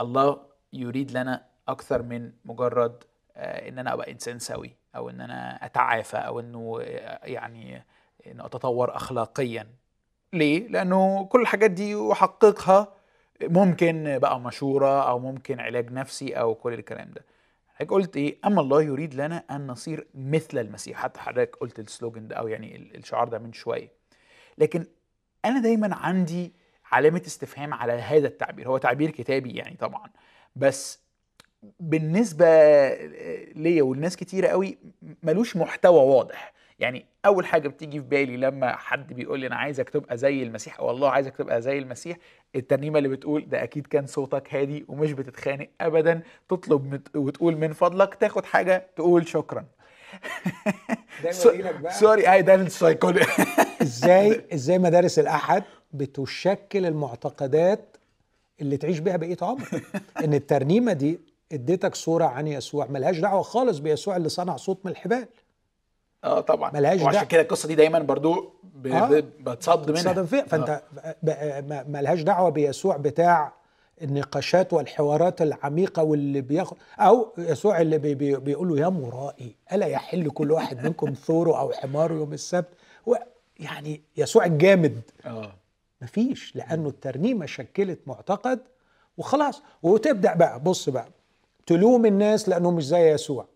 S1: الله يريد لنا أكثر من مجرد إن أنا أبقى إنسان سوي أو إن أنا أتعافى أو إنه يعني انه أتطور اخلاقيا. ليه؟ لأنه كل الحاجات دي احققها ممكن بقى مشوره أو ممكن علاج نفسي أو كل الكلام ده. حضرتك قلت إيه؟ أما الله يريد لنا أن نصير مثل المسيح. حتى حضرتك قلت السلوجن ده أو يعني الشعار ده من شوية. لكن أنا دايما عندي علامة استفهام على هذا التعبير. هو تعبير كتابي يعني طبعا. بس بالنسبة ليا ولناس كتيرة قوي ملوش محتوى واضح. يعني أول حاجة بتيجي في بالي لما حد بيقول لي أنا عايزك تبقى زي المسيح أو الله عايزك تبقى زي المسيح الترنيمة اللي بتقول ده أكيد كان صوتك هادي ومش بتتخانق ابدا تطلب وتقول من فضلك تاخد حاجة تقول شكرا.
S2: ده يوريلك بقى.
S1: sorry هاي ده ال
S2: psychology إزاي إزاي مدارس الأحد بتشكل المعتقدات اللي تعيش بيها بقية عمرك إن الترنيمة دي اديتك صورة عن يسوع ملهاش دعوة خالص بيسوع اللي صنع صوت من الحبال.
S1: آه طبعا.
S2: ملهاش
S1: وعشان. كده القصة دي دايما برضو ب...
S2: آه.
S1: بتصد منها.
S2: تصادم فيها. فأنت ب- ما- ملهاش دعوة بيسوع بتاع النقاشات والحوارات العميقة واللي بياخد أو يسوع اللي بي بي بيقول له يا مرائي ألا يحل كل واحد منكم ثوره أو حماره يوم السبت؟ يعني يسوع الجامد
S1: آه.
S2: مفيش لأنه الترنيمة شكلت معتقد وخلاص. وتبدأ بقى بص بقى. تلوم الناس لأنهم مش زي يسوع.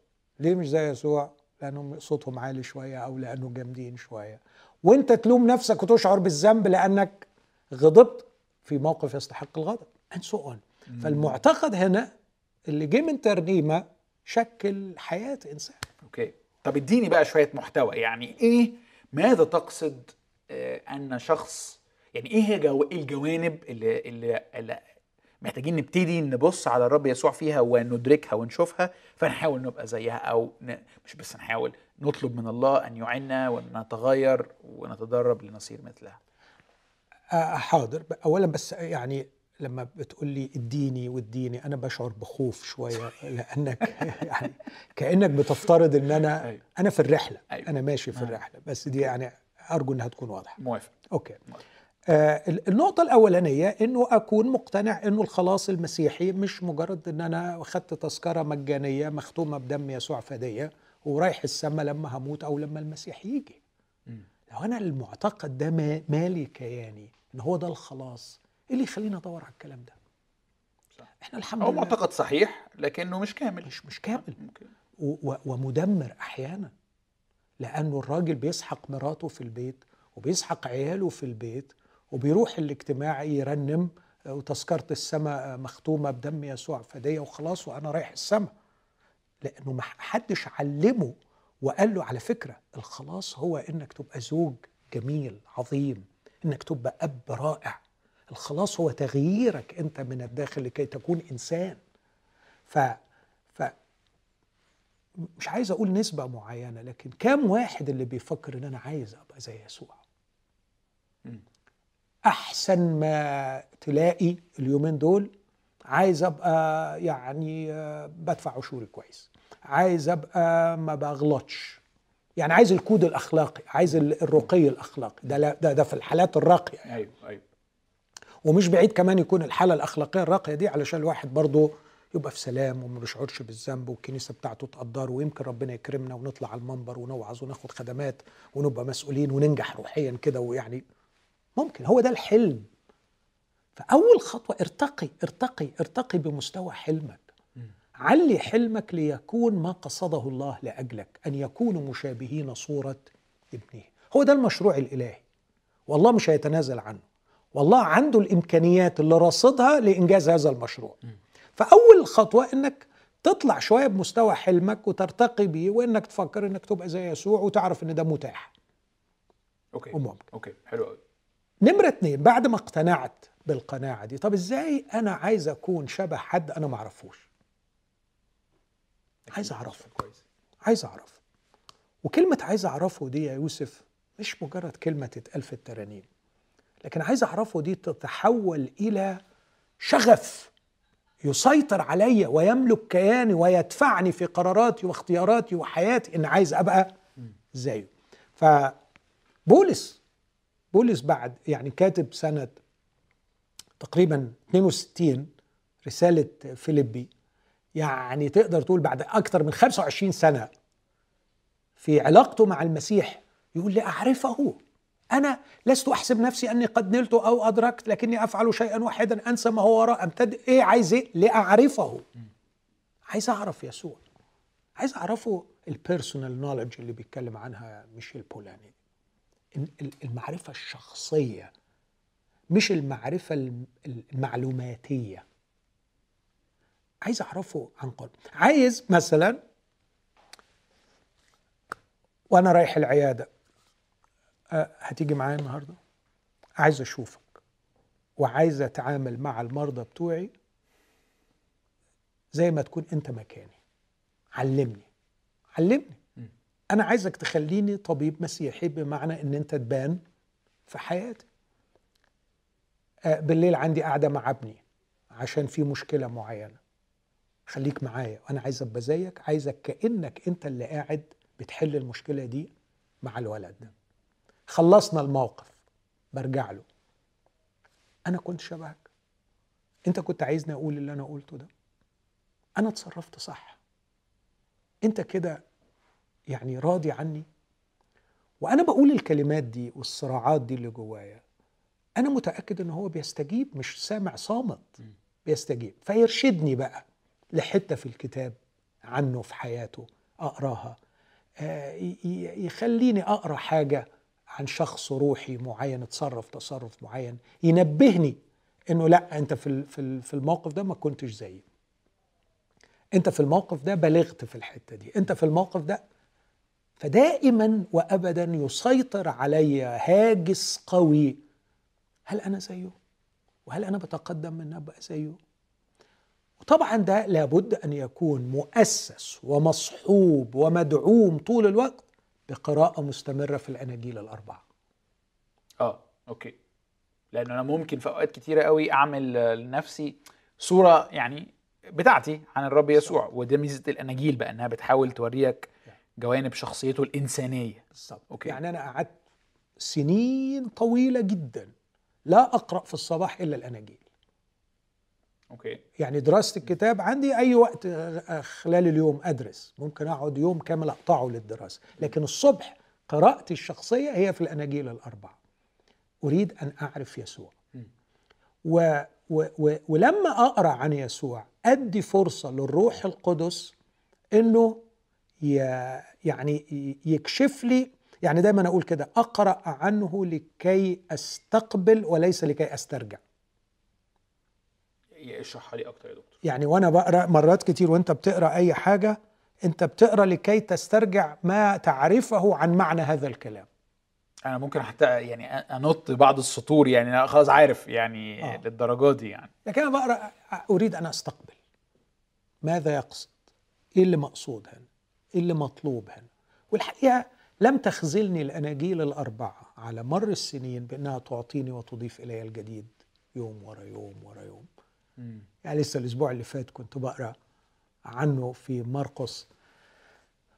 S2: ليه مش زي يسوع؟ لأنهم صوتهم عالي شوية أو لأنه جامدين شوية. وأنت تلوم نفسك وتشعر بالذنب لأنك غضبت في موقف يستحق الغضب. And so on. فالمعتقد هنا اللي جه من ترنيمة شكل حياة إنسان.
S1: أوكي. طب اديني بقى شوية محتوى. يعني إيه ماذا تقصد آه أن شخص يعني إيه هي جو... الجوانب اللي, اللي, اللي محتاجين نبتدي نبص على الرب يسوع فيها وندركها ونشوفها فنحاول نبقى زيها أو ن... مش بس نحاول نطلب من الله أن يعيننا ونتغير ونتدرب لنصير مثلها.
S2: حاضر. اولا بس يعني لما بتقول لي اديني واديني أنا بشعر بخوف شوية لأنك يعني كأنك بتفترض إن أنا
S1: أيوة.
S2: أنا في الرحلة.
S1: أيوة.
S2: أنا ماشي في الرحلة. بس دي يعني أرجو إنها تكون واضحة.
S1: موافق.
S2: أوكي.
S1: موافق.
S2: آه ال- النقطة الأولانية إنه أكون مقتنع إنه الخلاص المسيحي مش مجرد إن أنا أخدت تذكرة مجانية مختومة بدم يسوع فدية ورايح السماء لما هموت أو لما المسيح يجي. لو أنا المعتقد ده ما- مالي كياني إن هو ده الخلاص، إيه اللي يخليني أدور على الكلام ده؟
S1: صح.
S2: إحنا الحمد
S1: هو
S2: لله
S1: معتقد صحيح لكنه مش كامل
S2: مش مش كامل و- ومدمر أحيانا لأنه الراجل بيسحق مراته في البيت وبيسحق عياله في البيت وبيروح الاجتماع يرنم آه، وتذكرة السماء آه، مختومة بدم يسوع فدية وخلاص وأنا رايح السماء لأنه ما حدش علمه وقال له على فكرة الخلاص هو إنك تبقى زوج جميل عظيم إنك تبقى أب رائع. الخلاص هو تغييرك أنت من الداخل لكي تكون إنسان. ف ف مش عايز أقول نسبة معينة لكن كام واحد اللي بيفكر إن أنا عايز أبقى زي يسوع. أحسن ما تلاقي اليومين دول. عايز أبقى يعني آه، بدفع عشوري كويس. عايز أبقى ما بغلطش. يعني عايز الكود الأخلاقي عايز ال- الرقي الأخلاقي. ده لا- ده ده في الحالات الراقية
S1: أيوه أيوه.
S2: ومش بعيد كمان يكون الحالة الأخلاقية الراقية دي علشان الواحد برضه يبقى في سلام وما بيشعرش بالذنب والكنيسة بتاعته تقدره ويمكن ربنا يكرمنا ونطلع على المنبر ونوعظ وناخد خدمات ونبقى مسؤولين وننجح روحيا كده ويعني ممكن هو ده الحلم. فأول خطوة ارتقي ارتقي ارتقي بمستوى حلمك. علي حلمك ليكون ما قصده الله لأجلك أن يكونوا مشابهين صورة ابنه. هو ده المشروع الإلهي. والله مش هيتنازل عنه. والله عنده الإمكانيات اللي راصدها لإنجاز هذا المشروع. فأول خطوة إنك تطلع شوية بمستوى حلمك وترتقي بيه وإنك تفكر إنك تبقى زي يسوع وتعرف إن ده متاح.
S1: Okay.
S2: وممكن.
S1: Okay. حلو قوي
S2: نمرة اتنين بعد ما اقتنعت بالقناعة دي طب إزاي أنا عايز أكون شبه حد أنا ما أعرفوش؟ عايز أعرفه.
S1: كويس
S2: عايز أعرفه. وكلمة عايز أعرفه دي يا يوسف مش مجرد كلمة تتقال في الترانيم لكن عايز أعرفه دي تتحول إلى شغف يسيطر علي ويملك كياني ويدفعني في قراراتي واختياراتي وحياتي إن عايز أبقى زيه. فبولس بولس بعد يعني كاتب سنة تقريبا 62 رسالة فيليبي يعني تقدر تقول بعد أكثر من 25 سنة في علاقته مع المسيح يقول لأعرفه أنا لست أحسب نفسي أني قد نلت أو أدركت لكني أفعل شيئا واحدا أنسى ما هو وراء. أمتد إيه عايز إيه؟ لأعرفه. عايز أعرف يسوع. عايز أعرفه. البيرسونال نولج اللي بيتكلم عنها ميشيل بولاني. المعرفة الشخصية مش المعرفة الم- المعلوماتية. عايز أعرفه عن قلب عايز مثلا وأنا رايح العيادة أه، هتيجي معايا النهارده؟ عايز أشوفك وعايز أتعامل مع المرضى بتوعي زي ما تكون أنت مكاني. علمني. علمني. أنا عايزك تخليني طبيب مسيحي بمعنى إن أنت تبان في حياتي. آه، بالليل عندي قاعدة مع ابني عشان في مشكلة معينة. خليك معايا وأنا عايز أبقى زيك عايزك كأنك أنت اللي قاعد بتحل المشكلة دي مع الولد ده. خلصنا الموقف برجع له. أنا كنت شبهك. أنت كنت عايزني أقول اللي أنا قلته ده. أنا اتصرفت صح. أنت كده يعني راضي عني. وأنا بقول الكلمات دي والصراعات دي اللي جوايا أنا متأكد إن هو بيستجيب مش سامع صامت بيستجيب. فيرشدني بقى لحتة في الكتاب عنه في حياته أقراها. آه، يخليني أقرأ حاجة عن شخص روحي معين اتصرف تصرف معين ينبهني إنه لأ أنت في في الموقف ده ما كنتش زيي. أنت في الموقف ده بلغت في الحتة دي. أنت في الموقف ده فدائما وابدا يسيطر علي هاجس قوي. هل أنا زيه وهل أنا بتقدم من أبقى زيه وطبعا ده لابد أن يكون مؤسس ومصحوب ومدعوم طول الوقت بقراءة مستمرة في الأناجيل الأربعة.
S1: آه أوكي. لأن أنا ممكن في أوقات كتيرة قوي أعمل لنفسي صورة يعني بتاعتي عن الرب يسوع وده ميزة الأناجيل بقى إنها بتحاول توريك جوانب شخصيته الإنسانية.
S2: بالظبط. Okay. يعني أنا قعدت سنين طويلة جدا لا أقرأ في الصباح إلا الأناجيل.
S1: Okay.
S2: يعني دراسة الكتاب عندي أي وقت خلال اليوم أدرس. ممكن أقعد يوم كامل أقطعه للدراسة. لكن الصبح قراءتي الشخصية هي في الأناجيل الأربعة. أريد أن أعرف يسوع. و و و ولما أقرأ عن يسوع أدي فرصة للروح القدس إنه يعني يكشف لي يعني دايما أقول كده أقرأ عنه لكي أستقبل وليس لكي أسترجع.
S1: اشرحها لي أكتر يا دكتور.
S2: يعني وأنا بقرأ مرات كتير وأنت بتقرأ أي حاجة أنت بتقرأ لكي تسترجع ما تعرفه عن معنى هذا الكلام.
S1: أنا ممكن حتى يعني أنط بعض السطور يعني أنا خلاص عارف يعني آه. للدرجة دي يعني.
S2: لكن أنا بقرأ أريد أن أستقبل. ماذا يقصد؟ إيه اللي مقصود هنا؟ اللي مطلوب هنا. والحقيقة لم تخذلني الأناجيل الأربعة على مر السنين بأنها تعطيني وتضيف إلي الجديد يوم ورا يوم ورا يوم. م. يعني لسه الأسبوع اللي فات كنت بقرأ عنه في مرقس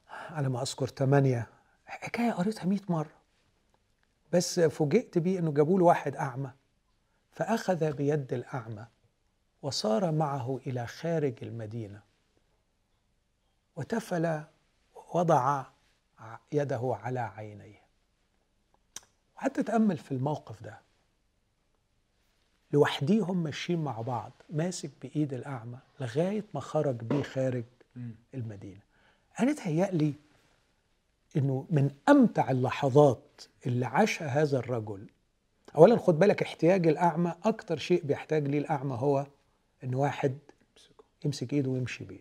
S2: على ما أذكر ثمانيه حكاية قريتها 100 مرة. بس فوجئت بيه إنه جابوا له واحد أعمى. فأخذ بيد الأعمى وصار معه إلى خارج المدينة. وتفل وضع يده على عينيه. وحتى تأمل في الموقف ده. لوحديهم ماشيين مع بعض ماسك بإيد الأعمى لغاية ما خرج بيه خارج المدينة. أنا تهيألي إنه من أمتع اللحظات اللي عاشها هذا الرجل اولا خد بالك احتياج الأعمى أكتر شيء بيحتاج ليه الأعمى هو إن واحد يمسك إيده ويمشي بيه.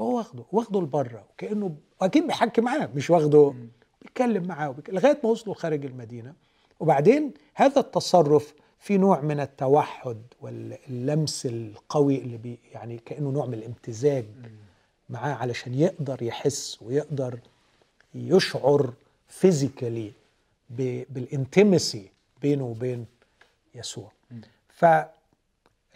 S2: فهو واخده واخده لبره وكأنه أكيد بيحكي معاه مش واخده بيتكلم معاه لغاية ما وصلوا خارج المدينة. وبعدين هذا التصرف في نوع من التوحد واللمس القوي اللي بي يعني كأنه نوع من الامتزاج معاه علشان يقدر يحس ويقدر يشعر فيزيكالي بالانتمسي بينه وبين يسوع. ف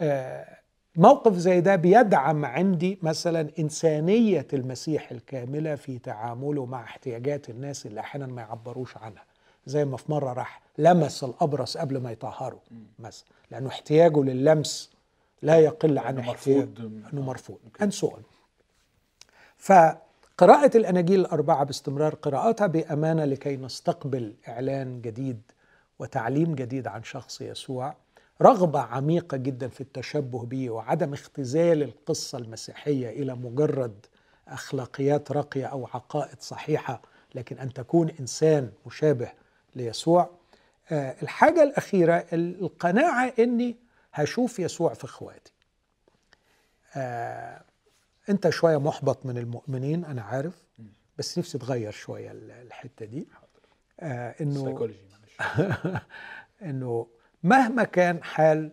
S2: آه، موقف زي ده بيدعم عندي مثلا إنسانية المسيح الكاملة في تعامله مع احتياجات الناس اللي أحيانا ما يعبروش عنها. زي ما في مرة راح لمس الأبرص قبل ما يطهره مثلا لأنه احتياجه للمس لا يقل عن
S1: مرفوض.
S2: أنه مرفوض. أن سؤال فقراءة الأناجيل الأربعة باستمرار قراءتها بأمانة لكي نستقبل إعلان جديد وتعليم جديد عن شخص يسوع. رغبة عميقة جدا في التشبه به وعدم اختزال القصة المسيحية إلى مجرد أخلاقيات راقية أو عقائد صحيحة لكن أن تكون إنسان مشابه ليسوع. آه، الحاجة الأخيرة القناعة أني هشوف يسوع في إخواتي. آه، أنت شوية محبط من المؤمنين أنا عارف بس نفسي تغير شوية الحتة دي.
S1: آه، إنه
S2: إنه مهما كان حال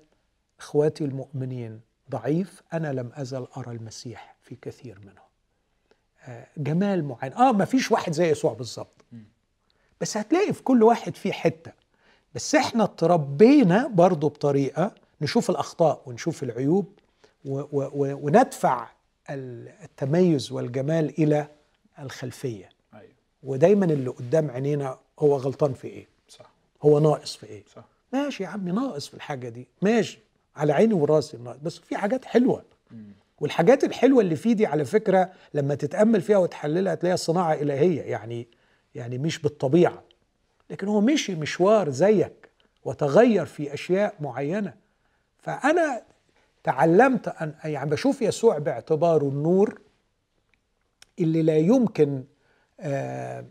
S2: إخواتي المؤمنين ضعيف أنا لم أزل أرى المسيح في كثير منهم. آه، جمال معين. آه ما فيش واحد زي يسوع بالظبط. بس هتلاقي في كل واحد فيه حتة. بس إحنا اتربينا برضه بطريقة نشوف الأخطاء ونشوف العيوب و و و وندفع التميز والجمال إلى الخلفية.
S1: أيوه.
S2: ودايما اللي قدام عينينا هو غلطان في إيه؟
S1: صح.
S2: هو ناقص في إيه؟
S1: صح.
S2: ماشي يا عمي ناقص في الحاجة دي. ماشي على عيني وراسي ناقص. بس في حاجات حلوة. والحاجات الحلوة اللي فيه دي على فكرة لما تتأمل فيها وتحللها تلاقيها صناعة إلهية يعني يعني مش بالطبيعة. لكن هو مشي مشوار زيك وتغير في أشياء معينة. فأنا تعلمت أن يعني بشوف يسوع باعتباره النور اللي لا يمكن آه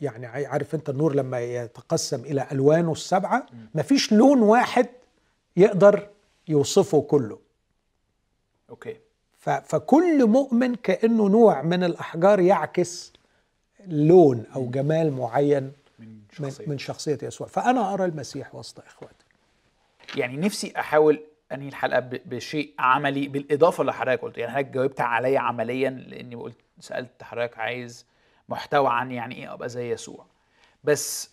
S2: يعني عارف انت النور لما يتقسم إلى ألوانه السبعة مفيش لون واحد يقدر يوصفه كله.
S1: أوكي.
S2: فكل مؤمن كأنه نوع من الأحجار يعكس لون أو جمال معين
S1: من
S2: من,
S1: شخصية.
S2: من شخصية يسوع. فأنا أرى المسيح وسط إخواتي.
S1: يعني نفسي أحاول أنهي الحلقة بشيء عملي بالإضافة اللي حضرتك قلت. يعني حضرتك جاوبت عليا عمليا لأني قلت سألت حضرتك عايز محتوى عن يعني إيه أبقى زي يسوع. بس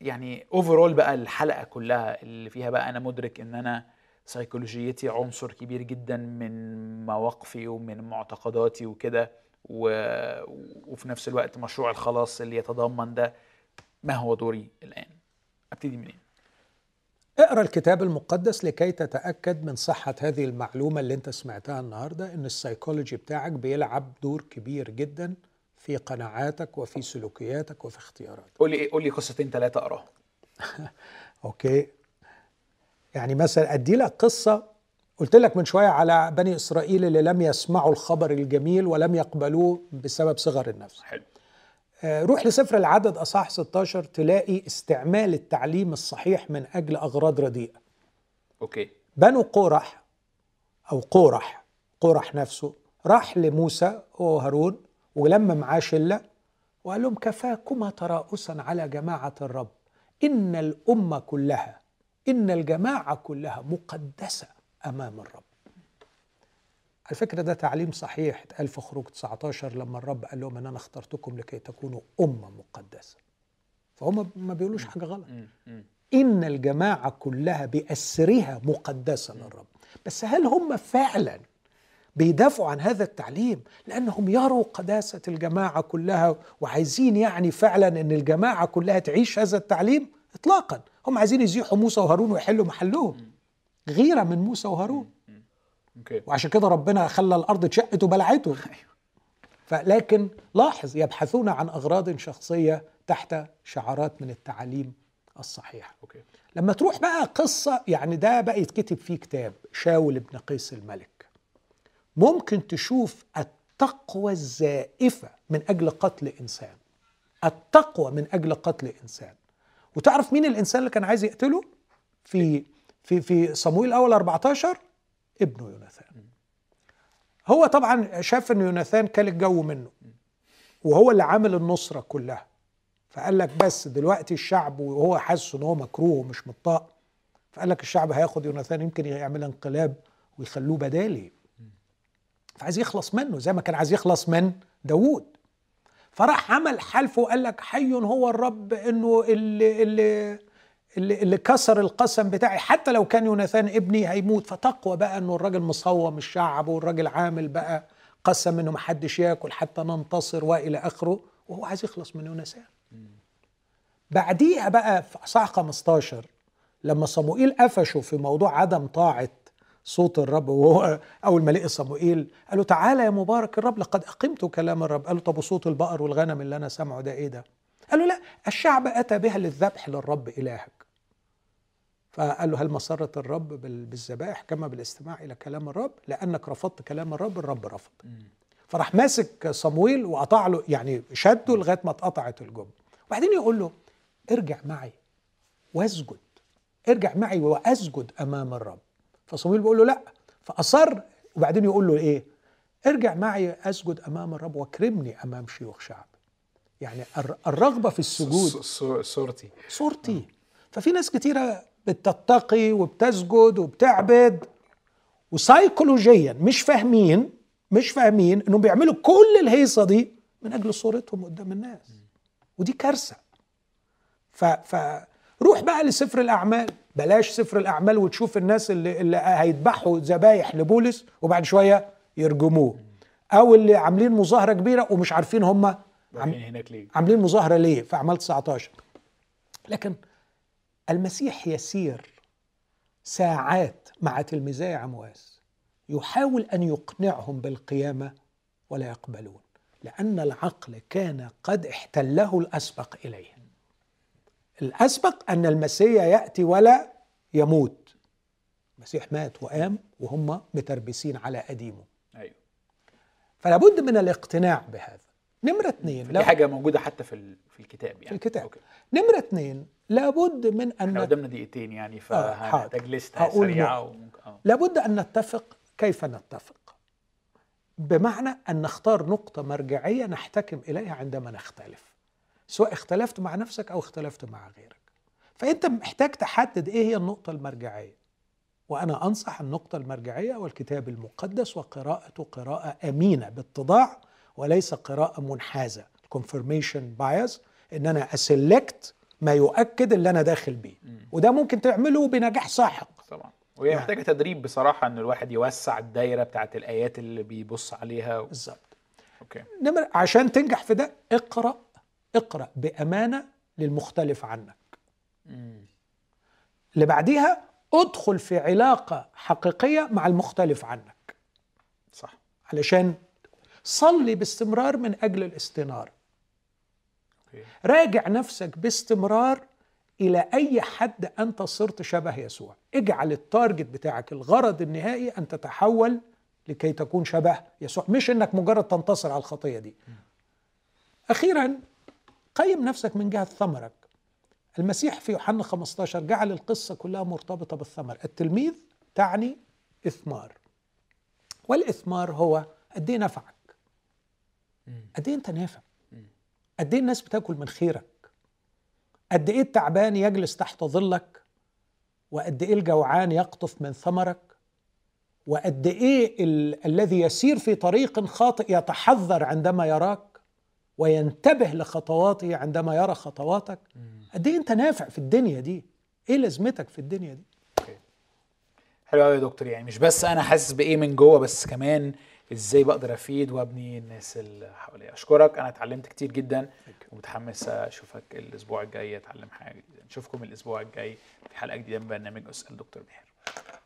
S1: يعني overall بقى الحلقة كلها اللي فيها بقى أنا مدرك إن أنا سيكولوجيتي عنصر كبير جدا من مواقفي ومن معتقداتي وكده و... وفي نفس الوقت مشروع الخلاص اللي يتضمن ده ما هو دوري الآن. أبتدي منين؟
S2: اقرأ الكتاب المقدس لكي تتأكد من صحة هذه المعلومة اللي أنت سمعتها النهارده إن السيكولوجي بتاعك بيلعب دور كبير جدا في قناعاتك وفي سلوكياتك وفي اختياراتك.
S1: قول لي إيه؟ قول لي قصتين ثلاثة أقراهم.
S2: Okay. يعني مثلا أدي لك قصة قلت لك من شوية على بني إسرائيل اللي لم يسمعوا الخبر الجميل ولم يقبلوه بسبب صغر النفس.
S1: حلو.
S2: آه، روح لسفر العدد أصحاح 16 تلاقي استعمال التعليم الصحيح من أجل أغراض رديئة.
S1: أوكي.
S2: بنو قورح أو قورح قورح نفسه راح لموسى هو وهارون ولما معاه شلة وقال لهم كفاكما تراؤسا على جماعة الرب. إن الأمة كلها إن الجماعة كلها مقدسة أمام الرب. على فكرة ده تعليم صحيح. اتقال في خروج 19 لما الرب قال لهم إن أنا اخترتكم لكي تكونوا أمة مقدسة. فهم ما بيقولوش حاجة غلط. إن الجماعة كلها بأسرها مقدسة للرب. بس هل هم فعلا بيدافعوا عن هذا التعليم لأنهم يروا قداسة الجماعة كلها وعايزين يعني فعلا أن الجماعة كلها تعيش هذا التعليم إطلاقا. هم عايزين يزيحوا موسى وهارون ويحلوا محلهم. غيرة من موسى وهارون. وعشان كده ربنا خلى الأرض اتشقت وبلعتهم فلكن لاحظ يبحثون عن أغراض شخصية تحت شعارات من التعاليم الصحيحة
S1: أوكي.
S2: لما تروح بقى قصة يعني ده بقى يتكتب فيه كتاب شاول بن قيس الملك. ممكن تشوف التقوى الزائفة من أجل قتل إنسان. التقوى من أجل قتل إنسان. وتعرف مين الإنسان اللي كان عايز يقتله؟ في في في صمويل الأول 14 ابنه يوناثان. هو طبعا شاف إن يوناثان كل الجو منه وهو اللي عامل النصرة كلها. فقال لك بس دلوقتي الشعب وهو حاسس إن هو مكروه ومش مطاق فقال لك الشعب هياخد يوناثان يمكن يعمل انقلاب ويخلوه بدالي. فعايز يخلص منه زي ما كان عايز يخلص من داوود. فراح عمل حلف وقال لك حي هو الرب إنه اللي اللي اللي, اللي كسر القسم بتاعي. حتى لو كان يوناثان ابني هيموت. فتقوى بقى إنه الراجل مصوم الشعب والراجل عامل بقى قسم إنه محدش ياكل حتى ننتصر وإلى آخره. وهو عايز يخلص من يوناثان. بعديها بقى في إصحاح 15 لما صموئيل قفشه في موضوع عدم طاعة صوت الرب وهو اول ما لقي صموئيل قال له تعالى يا مبارك الرب لقد أقمت كلام الرب. قال له طب وصوت البقر والغنم اللي أنا سامعه ده إيه ده؟ قال له لا الشعب أتى بها للذبح للرب إلهك. فقال له هل مسرت الرب بال- بالذبائح كما بالاستماع إلى كلام الرب؟ لأنك رفضت كلام الرب الرب رفض. فراح ماسك صمويل وقطع له يعني شده لغاية ما اتقطعت الجمله وبعدين يقول له ارجع معي واسجد ارجع معي وأسجد أمام الرب. فصمويل بيقول له لا فأصر وبعدين يقول له إيه؟ ارجع معي أسجد أمام الرب واكرمني أمام شيوخ شعب. يعني الر- الرغبة في السجود.
S1: صورتي.
S2: صورتي. ففي ناس كتيرة بتتقي وبتسجد وبتعبد وسايكولوجيا مش فاهمين مش فاهمين إنهم بيعملوا كل الهيصة دي من أجل صورتهم قدام الناس. ودي كارثة. ف, ف روح بقى لسفر الأعمال. بلاش سفر الأعمال وتشوف الناس اللي, اللي هيذبحوا ذبايح لبولس وبعد شوية يرجموه. أو اللي عاملين مظاهرة كبيرة ومش عارفين هم عم
S1: هناك ليه؟
S2: عاملين مظاهرة ليه في أعمال 19 لكن المسيح يسير ساعات مع تلميذي عمواس يحاول أن يقنعهم بالقيامة ولا يقبلون لأن العقل كان قد احتله الأسبق إليه. الأسبق أن المسيح يأتي ولا يموت. المسيح مات وقام وهم متربسين على قديمه.
S1: أيوه.
S2: فلا بد من الاقتناع بهذا. نمرة اثنين
S1: دي
S2: لا
S1: حاجة موجودة حتى في في الكتاب يعني.
S2: في الكتاب.
S1: أوكي.
S2: نمرة اثنين لابد من
S1: إحنا
S2: أن
S1: قدامنا دقيقتين يعني
S2: آه،.
S1: فهنحتاج سريعة
S2: نقطة.
S1: وممكن آه.
S2: لابد أن نتفق كيف نتفق. بمعنى أن نختار نقطة مرجعية نحتكم إليها عندما نختلف. سواء اختلفت مع نفسك أو اختلفت مع غيرك. فأنت محتاج تحدد إيه هي النقطة المرجعية. وأنا أنصح النقطة المرجعية والكتاب المقدس وقراءته قراءة أمينة باتضاع وليس قراءة منحازة confirmation bias إن أنا أسلكت ما يؤكد اللي أنا داخل بيه. وده ممكن تعمله بنجاح ساحق.
S1: طبعا. وهي
S2: يعني.
S1: محتاجة تدريب بصراحة ان الواحد يوسع الدايرة بتاعت الآيات اللي بيبص عليها. و...
S2: بالظبط.
S1: أوكي.
S2: نمر عشان تنجح في ده اقرأ اقرأ بأمانة للمختلف عنك. اللي بعديها ادخل في علاقة حقيقية مع المختلف عنك.
S1: صح.
S2: علشان صلي باستمرار من أجل الاستنارة راجع نفسك باستمرار إلى أي حد أنت صرت شبه يسوع. اجعل التارجت بتاعك الغرض النهائي أن تتحول لكي تكون شبه يسوع. مش أنك مجرد تنتصر على الخطية دي. أخيرا قيم نفسك من جهة ثمرك. المسيح في يوحنا 15 جعل القصة كلها مرتبطة بالثمر. التلميذ تعني إثمار. والإثمار هو قد إيه نفعك؟ قد إيه أنت نافع؟ قد إيه الناس بتاكل من خيرك؟ قد إيه التعبان يجلس تحت ظلك؟ وقد إيه الجوعان يقطف من ثمرك؟ وقد إيه ال- الذي يسير في طريق خاطئ يتحذر عندما يراك؟ وينتبه لخطواته عندما يرى خطواتك. قد إيه أنت نافع في الدنيا دي؟ إيه لازمتك في الدنيا دي؟
S1: أوكي. حلو قوي يا دكتور. يعني مش بس أنا حاسس بإيه من جوه بس كمان إزاي بقدر أفيد وأبني الناس اللي حواليا. أشكرك. أنا اتعلمت كتير جدا ومتحمس أشوفك الأسبوع الجاي أتعلم حاجة جديده نشوفكم الأسبوع الجاي في حلقة جديدة من برنامج أسأل دكتور ماهر.